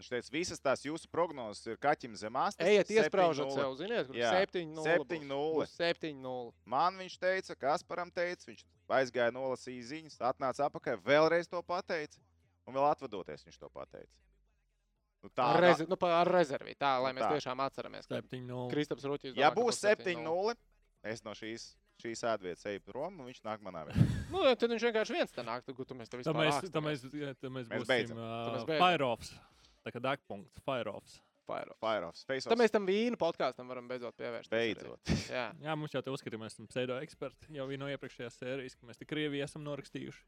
Viņš teica, visas tās jūsu prognozes ir kaķim zemās. Ejiet, iesprāžot sev, ziniet, kur Jā. 7-0. 7:0. 7-0. Man viņš teica, Kasparam teica, viņš aizgāja, nolasīja ziņas, atnāca atpakaļ, vēlreiz to pateica, un vēl atvadoties viņš to pateica. Nu, tā, Ar, rezi, nu, ar rezervi, tā, lai Nu mēs tā. tiešām atceramies. ka 7-0. Kristaps Rūķis. ja būs 7-0, es no šīs, šīs ēdvietas eju prom, un viņš nāk manā vietā. Nu, tad viņš vienkārši viens te nāk, tad tu mēs te Tā vispār tā mēs, tā mēs, Mēs būsim beidzam. Uh, fire-offs. Tā kā degpunkts, fire-offs. Fire. Fire-offs, Tad mēs tam vīnu podkāstam varam beidzot pievērst. Beidzot. Jā. Jā, mums jau te uzskatījām, mēs esam pseido eksperti. Jau no iepriekšējās sērijas, ka mēs tik Krieviju esam norakstījuši.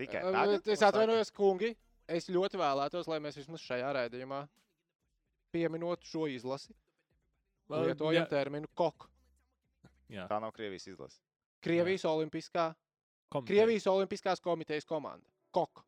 Tikai tagad. Es atvainojos, kungi. Es ļoti vēlētos, lai mēs vismaz šajā raidījumā pieminotu šo izlasi. Lietojam terminu kok. Jā? Tā nav Krievijas izlase. Krievijas Olimpiskā, komiteja. Krievijas Olimpiskās komitejas komanda. Kok.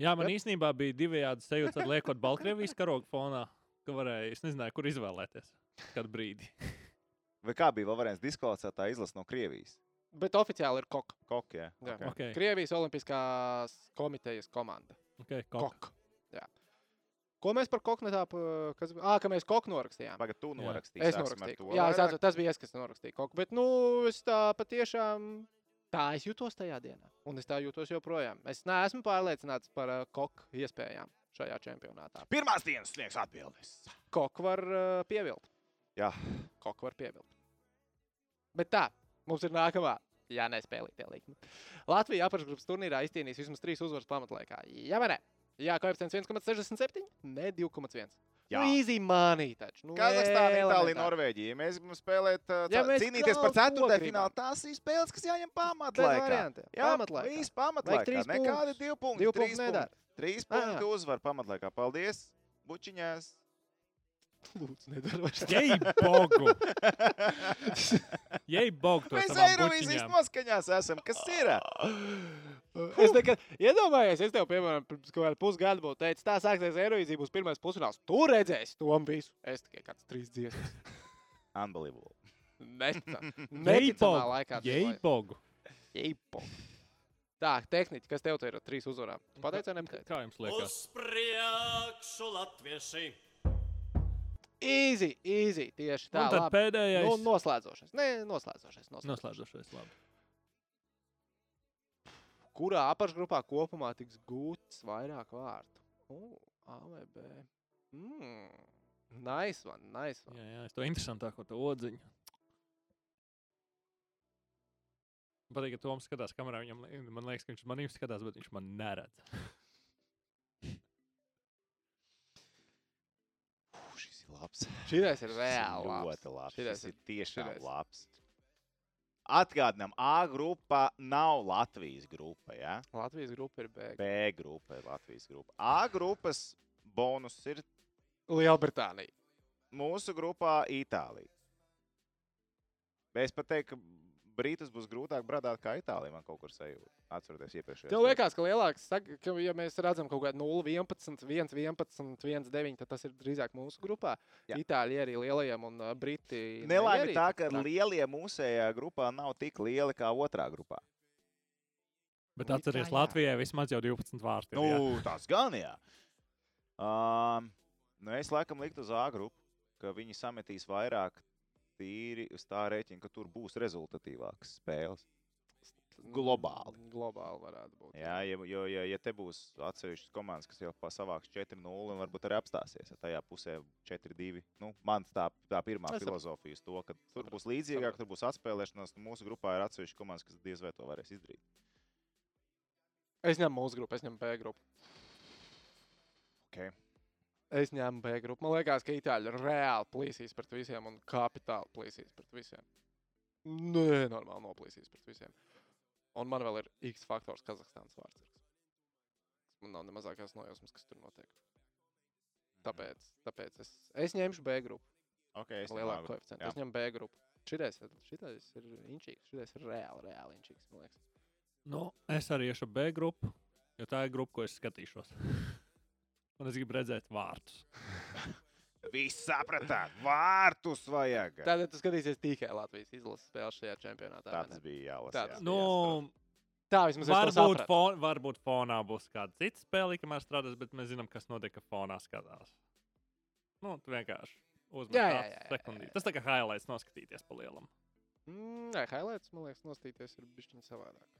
Jā, man īstenībā bija divējādi sajūta, kad liekot Baltkrievijas karogu fonā, ka varēja, es nezināju, kur izvēlēties. Kādu brīdi. Vai kā bija vēl variants diskvalificēt tā izlase no Krievijas? Bet oficiāli ir kok. Kok, jā. Jā. Okay. Okay. Krievijas Olimpiskās komitejas komanda. Okay, kok. Kok. Ko mēs par koku netā, kas, ā, ka mēs koku norakstījām. Pagad, tu norakstīji. Es norakstīju. to Jā, es atceros, tas bija es, kas norakstīja koku. Bet, nu, es tā patiešām tā es jutos tajā dienā. Un es tā jūtos joprojām. Es neesmu pārliecināts par uh, koku iespējām šajā čempionātā. Pirmās dienas sniegs atbildes. Koku var uh, pievilkt. Jā. Koku var pievilkt. Bet tā, mums ir nākamā. Jā, nespēlītie likumi. Latvija apakšgrupas turnīrā izcīnīs vismaz trīs uzvaras pamatlaikā. Jā, vai ne? Jā, koeficients 1,67, ne 2,1. Jā. Nu, easy money taču. Nu, Kazahstāna, Itālija. Norvēģija. Ja mēs gribam spēlēt, uh, Ja ca- mēs cīnīties par ceturtajā finālu, tās ir spēles, kas jāņem pamatlaikā. Jā, Pamatlaikā. Viss pamatlaikā. trīs Nekādi divi punkti. Divu trīs punktu nedara. punkti. Trīs Ā. punkti uzvar pamatlaikā. Paldies! Bučiņās! Lūdzu, nedara vairs. Jej, bogu! Jej, bogu! Mēs Eirovīzijas noskaņās esam. Kas ir? Es nekad iedomājos, es tev, piemēram, pirms kaut kāda pusgada būtu teicis, tā sāksies Eirovīzija, būs pirmais pusfināls. Tu redzēsi to visu. Es tikai kāds trīs dziesmas. Unbelievable. Bogu! laikā. Jej, bogu! Jeipo. Tā, tehniķi, kas tev te ir ar trīs uzvarām? Pateici, vai nepateici? Kā jums liekas? Uz priekšu latvieši, Easy, easy. Tieši tā. Un tad labi. pēdējais. Nu, noslēdzošais. Nē, noslēdzošais. noslēdzošais. Noslēdzošais, labi. Kurā apakšgrupā kopumā tiks gūts vairāk vārtu? Uh, A vai B? Mm. Nice one, nice one. Jā, jā, es to interesantāko, to odziņu. Man patīk, ka Toms skatās kamerā. Viņam, man liekas, ka viņš maniem skatās, bet viņš man neredz. Uf, Šis ir labs. Šitais ir Šis reāli labs. Ļoti labs. Šitais Šis ir- ir tiešām šitais. labs. Atgādinām, A grupa nav Latvijas grupa. Ja? Latvijas grupa ir B. B grupa ir Latvijas grupa. A grupas bonus ir Lielbritānija. mūsu grupā Itālija. Es pat teiktu, ka Brītus būs grūtāk bradāt kā Itālijā. Man kaut kur sajūta. Atceroties iepriekšējā. Tev liekas, ka lielāks, ka, ja mēs redzam kaut kādu 0, 11, 1, 11, 1, 9, tad tas ir drīzāk mūsu grupā. Jā. Itāļi arī lielajiem un Briti. Nelaime tā, ka traki. lielie mūsējā grupā nav tik lieli kā otrā grupā. Bet Nu, jā. Latvijai vismaz jau 12 vārti. ir, jā. Nu, tas gan jā. Um, nu es laikam liktu uz A grupu, ka viņi sametīs vairāk tīri uz tā rēķina, ka tur būs rezultatīvākas spēles. globāli. Globāli varētu būt. Jā, ja, jo, ja, ja te būs atsevišķas komandas, kas jau savāks 4-0 un varbūt arī apstāsies, ja tajā pusē 4-2. Nu, man tā, tā pirmā Es filozofija ir to, ka tur būs līdzīgāk, tur būs atspēlēšanās. un Mūsu grupā ir atsevišķas komandas, kas diez vai to varēs izdarīt. Es ņemu mūsu grupu, es ņemu B grupu. Okay. Es ņemu B grupu. Man liekas, ka itāļi reāli plīsīs pret visiem un kapitāli plīsīs pret visiem. Nē, normāli noplīsīs pret visiem. Un man vēl ir X faktors Kazahstānas vārds. Man nav ne mazākās nojausmas, kas tur notiek. Tāpēc, tāpēc es, es ņemšu B grupu. Okay, es Lielāku koeficientu. Es ņemu B grupu. Šitais, ir- šitais ir inčīgs. Šitais ir reāli, reāli inčīgs. Nu, es arī iešu B grupu, jo tā ir grupa, ko es skatīšos. Un es gribu redzēt vārtus. Viss sapratāt, vārtus vajag. Tātad tu skatīsies tikai Latvijas izlases spēles šajā čempionātā. vai Tāds ne? bija jālasa. Tāds jā. Nu, Tā vismaz es to varbūt, sapratu. fon, varbūt fonā būs kāda cita spēle, kamēr strādās, bet mēs zinām, kas notiek, ka fonā skatās. Nu, tu vienkārši Jā, jā, uzmanīgi jā, jā, sekundīti. Tas tā kā highlights noskatīties pa lielam. Mm, Nē, highlights, man liekas, nostīties ir bišķiņ savādāk.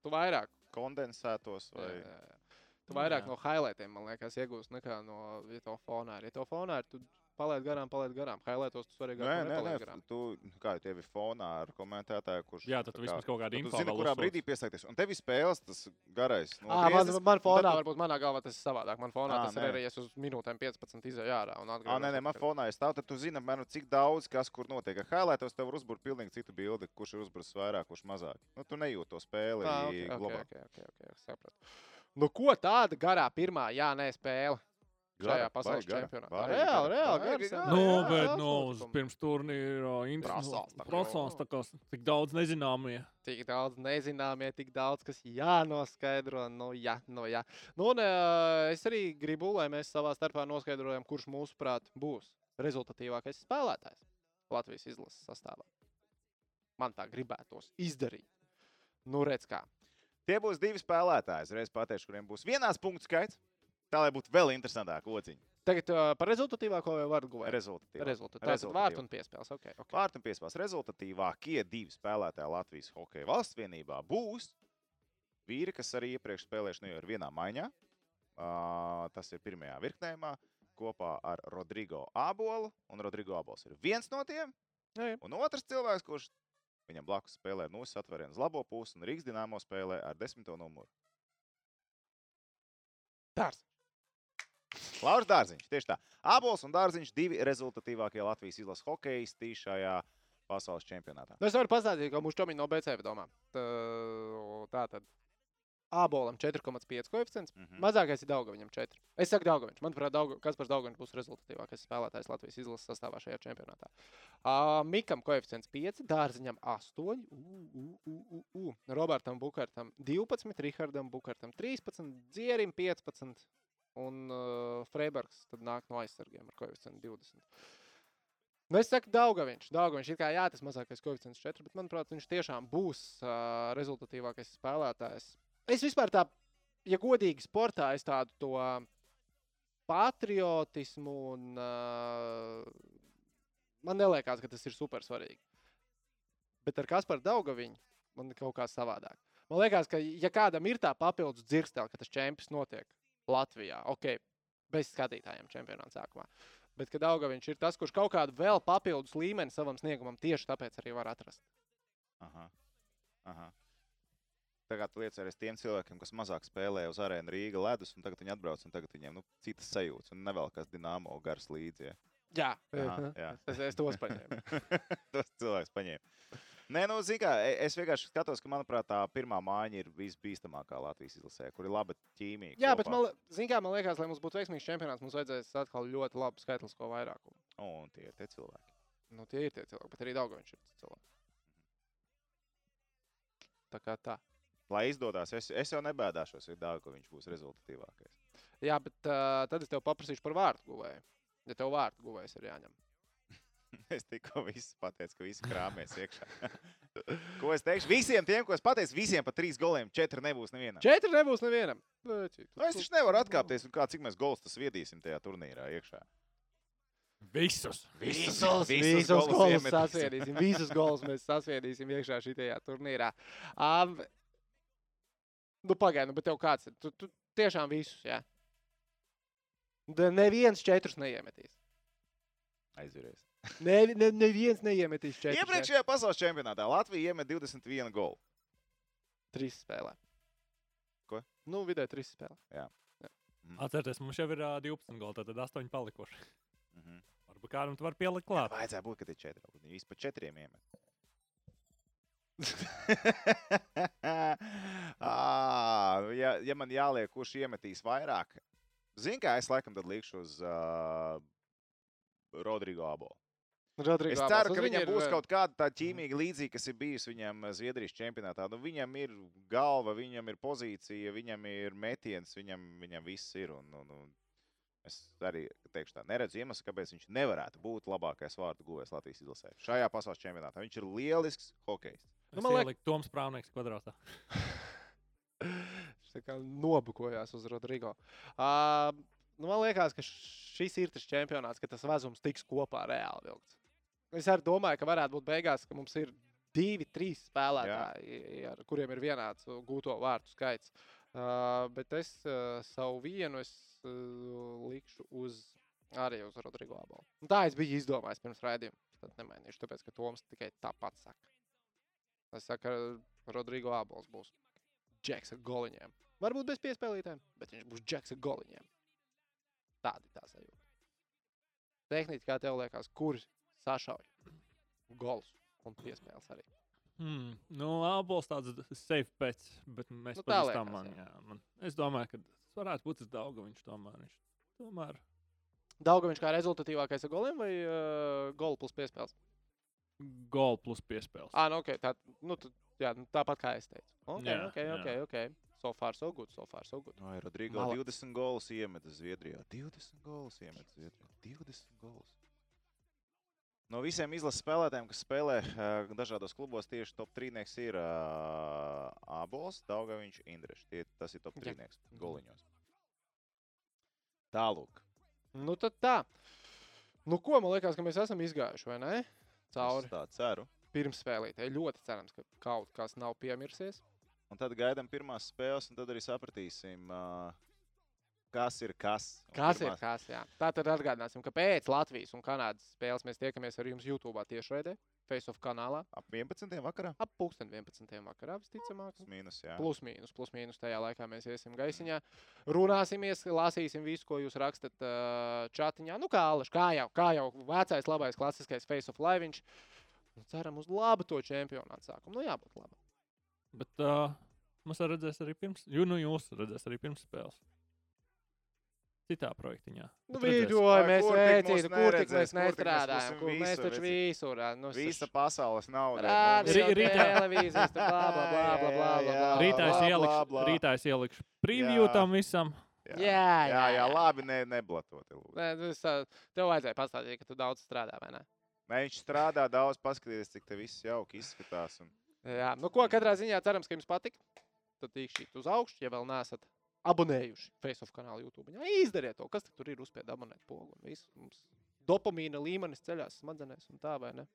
Tu vairāk, Kondensētos vai jā, jā, jā. Tu Nu, vairāk jā. no highlightiem, man liekas, iegūst nekā no ja to fonā. ir. Ja to fonā ir, tu palaid garām, palaid garām. Highlightos tu svarīgi Nē, nē, nē, garām. tu kā tev ir fonā ar komentētāju, kurš. Jā, tad tu vismaz kaut kādu tad tu info zini, kurā brīdī piesaisties. Un tev ir spēles, tas garais. Man, nogriezis, man un fonā, tad tu- varbūt manā galvā tas ir savādāk. Man fonā Ā, tas ir nē. arī, ja es uz minūtēm 15 izēju ārā. un atgriežos nē, nē, man fonā ir stāv, tad tu zini, apmēram, cik daudz kas kur notiek. Highlightos tev var uzbūvēt pilnīgi citu bildi, kurš ir uzbūvēts vairāk, kurš mazāk. Nu, tu nejūti to spēli Tā, ok, ok, globāli. ok, ok, ok, sapratu. Nu, ko tāda garā pirmā, jā, nē, spēle? šajā pasaules čempionātā. Reāli, gara, reāli. Nu, jā, bet jā, nu, uz pirms turnīra tā kā. prasās tā kā tik daudz nezināmie. Tik daudz nezināmie, tik daudz, kas jānoskaidro. Nu, jā, nu, jā. Nu, un, ā, es arī gribu, lai mēs savā starpā noskaidrojam, kurš mūsuprāt būs rezultatīvākais spēlētājs Latvijas izlases sastāvā. Man tā gribētos izdarīt. Nu, redz, kā. Tie būs divi spēlētāji, reiz pateikšu, kuriem būs vienās punktu skaits. Tā lai būtu vēl interesantāk ociņa. Tagad uh, par rezultatīvāko vai vārdu guvēju? Rezultatīvi. Rezultātu. Tātad Rezultatīvā. vārtu un piespēles. Okay, okay. Vārtu un piespēles rezultatīvākie divi spēlētāji Latvijas hokeja valsts vienībā būs vīri, kas arī iepriekš spēlējuši nu, jau ir vienā maiņā. Uh, tas ir pirmajā virknējumā kopā ar Rodrigo Abolu. Un Rodrigo Abols ir viens no tiem. Jā, jā. Un otrs cilvēks, kurš viņam blakus spēlē no atvērienas labo pusi un Rīgas dīnāmo spēlē ar desmito numuru. Dārs. Lauris Dārziņš, tieši tā. Abols un Dārziņš divi rezultatīvākie Latvijas izlases hokeisti šajā pasaules čempionātā. Nu, es varu pastāstīt, ka mūsu čomiņi no BCF domā. Tā tad. Abolam 4,5 koeficients. Mhm. Mazākais ir Daugaviņam 4. Es saku Daugaviņš. Manuprāt, Dauga, Kaspars Daugaviņš būs rezultatīvākais spēlētājs Latvijas izlases sastāvā šajā čempionātā. Uh, Mikam koeficients 5, Dārziņam 8, u, u, u, u, u. Robertam Bukartam 12, Rihardam Bukartam 13, Dzierim 15 un uh, Freibergs tad nāk no aizsargiem ar koeficientu 20. Nu, es saku, Daugaviņš. Daugaviņš ir kā jā, tas mazākais koeficients 4, bet manuprāt, viņš tiešām būs uh, rezultatīvākais spēlētājs. Es vispār tā, ja godīgi sportā, es tādu to patriotismu un uh, man neliekas, ka tas ir super svarīgi. Bet ar Kasparu Daugaviņu man kaut kā savādāk. Man liekas, ka ja kādam ir tā papildus dzirkstele, ka tas čempions notiek Latvijā, ok, bez skatītājiem čempionāta sākumā. Bet, kad Daugaviņš ir tas, kurš kaut kādu vēl papildus līmeni savam sniegumam tieši tāpēc arī var atrast. Aha. Aha. Tagad tu liecies tiem cilvēkiem, kas mazāk spēlē uz arēnu Rīga ledus, un tagad viņi atbrauc, un tagad viņiem nu, citas sajūtas, un nevēl kas dināmo gars līdzi. Ja. Jā, Aha, jā. es, es tos paņēmu. Tas cilvēks paņēma. Nē, nu, zini, kā, e- es vienkārši skatos, ka, manuprāt, tā pirmā mājiņa ir visbīstamākā Latvijas izlasē, kur ir laba ķīmija. Jā, bet man, zini kā, man liekas, lai mums būtu veiksmīgs čempionāts, mums vajadzēs atkal ļoti labu skaitlisko vairākumu. Un tie ir tie cilvēki. Nu, tie ir tie cilvēki, bet arī Daugaviņš ir tas cilvēks. Tā kā tā. Lai izdodas, es, es jau nebēdāšos, ja dāvā, ka viņš būs rezultatīvākais. Jā, bet uh, tad es tev paprasīšu par vārtu guvēju. Ja tev vārtu guvējs ir jāņem. Es tikko viss pateicu, ka visi krāpjas iekšā. Ko es teikšu? Visiem tiem, ko es pateicu, visiem pa trīs goliem, četri nebūs nevienam. Četri nebūs nevienam. Bēķi, Nu, es taču nevaru atkāpties, un kā, cik mēs golus tas viedīsim tajā turnīrā iekšā. Visus. Visus, visus visus golus sasviedīsim. Visus golus mēs sasviedīsim iekšā šajā turnīrā. Um, nu, pagaidi, nu, bet tev kāds ir? Tu, tu tiešām visus, jā. Da Neviens četrus neiemetīs. Aizviries. Ne, ne, neviens neiemetīs četrus. jā. Iepriekšējā pasaules čempionātā Latvija iemet 21 golu. Trīs spēlē. Ko? Nu, vidē trīs spēlē. Atcerieties, mums jau ir ā, 12 goli, tad 8 palikuši. Mhm. Varbūt kādam tu vari pielikt klāt. Vajadzēja būt, ka tie četri. Viņi vispār četriem iemet. Ā, nu, ja, ja man jāliek, kurš iemetīs vairāk, zini, kā es laikam tad liekšu uz uh, Rodrigo Abo. Rodrigo Es ceru, ka viņam ir, būs eh, kaut kāda tāda ķīmīga līdzīga, kas ir bijusi viņam Zviedrijas čempionātā. Nu, viņam ir galva, viņam ir pozīcija, viņam ir metiens, viņam, viņam viss ir. Un, un, un es arī teikšu, tā neredzu iemeslu, kāpēc viņš nevarētu būt labākais vārdu guvējs Latvijas izlasē. Šajā pasaules čempionātā viņš ir lielisks hokejs. Nu, man man liek- liekas, Toms Prāvnieks kvadrātā. Nobukojās uz Rodrigo. Uh, nu, man liekas, ka šis ir tas čempionāts, ka tas vezums tiks kopā reāli vilkts. Es arī domāju, ka varētu būt beigās, ka mums ir divi, trīs spēlētāji, ar kuriem ir vienāds gūto vārtu skaits. Uh, bet es uh, savu vienu es, uh, likšu uz, arī uz Rodrigo Abalu. Un Tā es biju izdomājis pirms raidījuma. Tad nemainīšu, tāpēc ka Toms tikai tāpat saka. Es saku, ka Rodrigo Abals būs džeks ar goliņiem. Varbūt bez piespēlītēm, bet viņš būs džeks ar goliņiem. Tāda ir tā sajūta. Tehniski, kā tev liekas, kurš sašauj golus un piespēles arī. Hmm. Nu, abols tāds safe pēc, bet mēs Nu, tā pazīstam man. jā. Jā, man. Es domāju, ka tas varētu būt tas dauga viņš tomēr. Viņš tomēr Daudzā viņš kā rezultatīvākais ar goliem vai uh, golu plus piespēles? gol plus piespēles. Ah, nu, okay, tā, nu, tu, jā, nu, tāpat kā es teicu. Okay, Jā, okay, okay, okay. So far, so good. So far, so good. Vai Rodrigo Malacis. 20 golus iemeta Zviedrijā? 20 golus iemeta Zviedrijā. 20 golus. No visiem izlases spēlētājiem, kas spēlē uh, dažādos klubos, tieši top 3 ir uh, Abols, Daugaviņš, Indrešs. Tie- Tas ir top Jā. 3 goliņos. Tālāk. Nu, tad tā. Nu, ko man liekas, ka mēs esam izgājuši, vai ne? Cauri Es tā ceru. pirmsspēlītē. Ļoti cerams, ka kaut kas nav piemirsies. Un tad gaidām pirmās spēles, un tad arī sapratīsim, kas ir kas. Kas ir pirmās- kas? Jā. Tā tad atgādināsim, ka pēc Latvijas un Kanādas spēles mēs tiekamies ar jums YouTube tiešraidē, Facebook kanālā Ap 11. vakarā? ap 11. vakarā visticamāk. Plus mīnus, jā. Plus mīnus, plus mīnus tajā laikā mēs iesim gaisiņā. Runāsimies, lasīsim visu, ko jūs rakstat uh, chatiņā. Nu, kā Alaš, kā jau, kā jau vecais, labais, klasiskais Face of Live. Nu, ceram uz labu to čempionātu sākumu. Nu, jābūt labam. Bet uh, mums arī redzēs arī pirms, jo nu jūs redzēs arī pirms spēles. Citā projektiņā. Nu, Vai mēs veicītu, kur tik mēs nestrādājam, kur mēs taču visur. Nu, Visa pasaules nauda. ir rītā- televīzijas, blā, blā, blā, blā, blā, blā. Rītā es bla, ielikšu, bla, bla. rītā es ielikšu preview tam visam. Jā, Jā, jā, jā, jā, labi, ne, neblatot. lūdzu. Nē, tu esi- Tev vajadzēja pastāstīt, ka tu daudz strādā, vai ne? Nē, viņš strādā daudz, paskatieties, cik te viss jauki izskatās. Un... Jā, nu ko, katrā ziņā cerams, ka jums patika. Tad tīkšķīt uz augšu, ja vēl neesat abonējuši Facebook kanālu YouTube. Jā, izdariet to, kas tur ir uzspied abonēt pogu. un Viss mums dopamīna līmenis ceļās smadzenēs un tā, vai ne?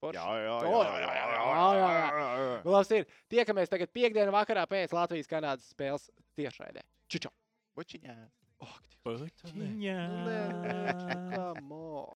Forši. Jā, jā, O, jā, jā, jā, jā, jā, jā. jā. Nu, labs ir. Tiekamies tagad piekdienu vakarā pēc Latvijas-Kanādas spēles tiešraidē. Čičo! Bučiņā. Oh, Dievs, Paciņā. nu nē, come on!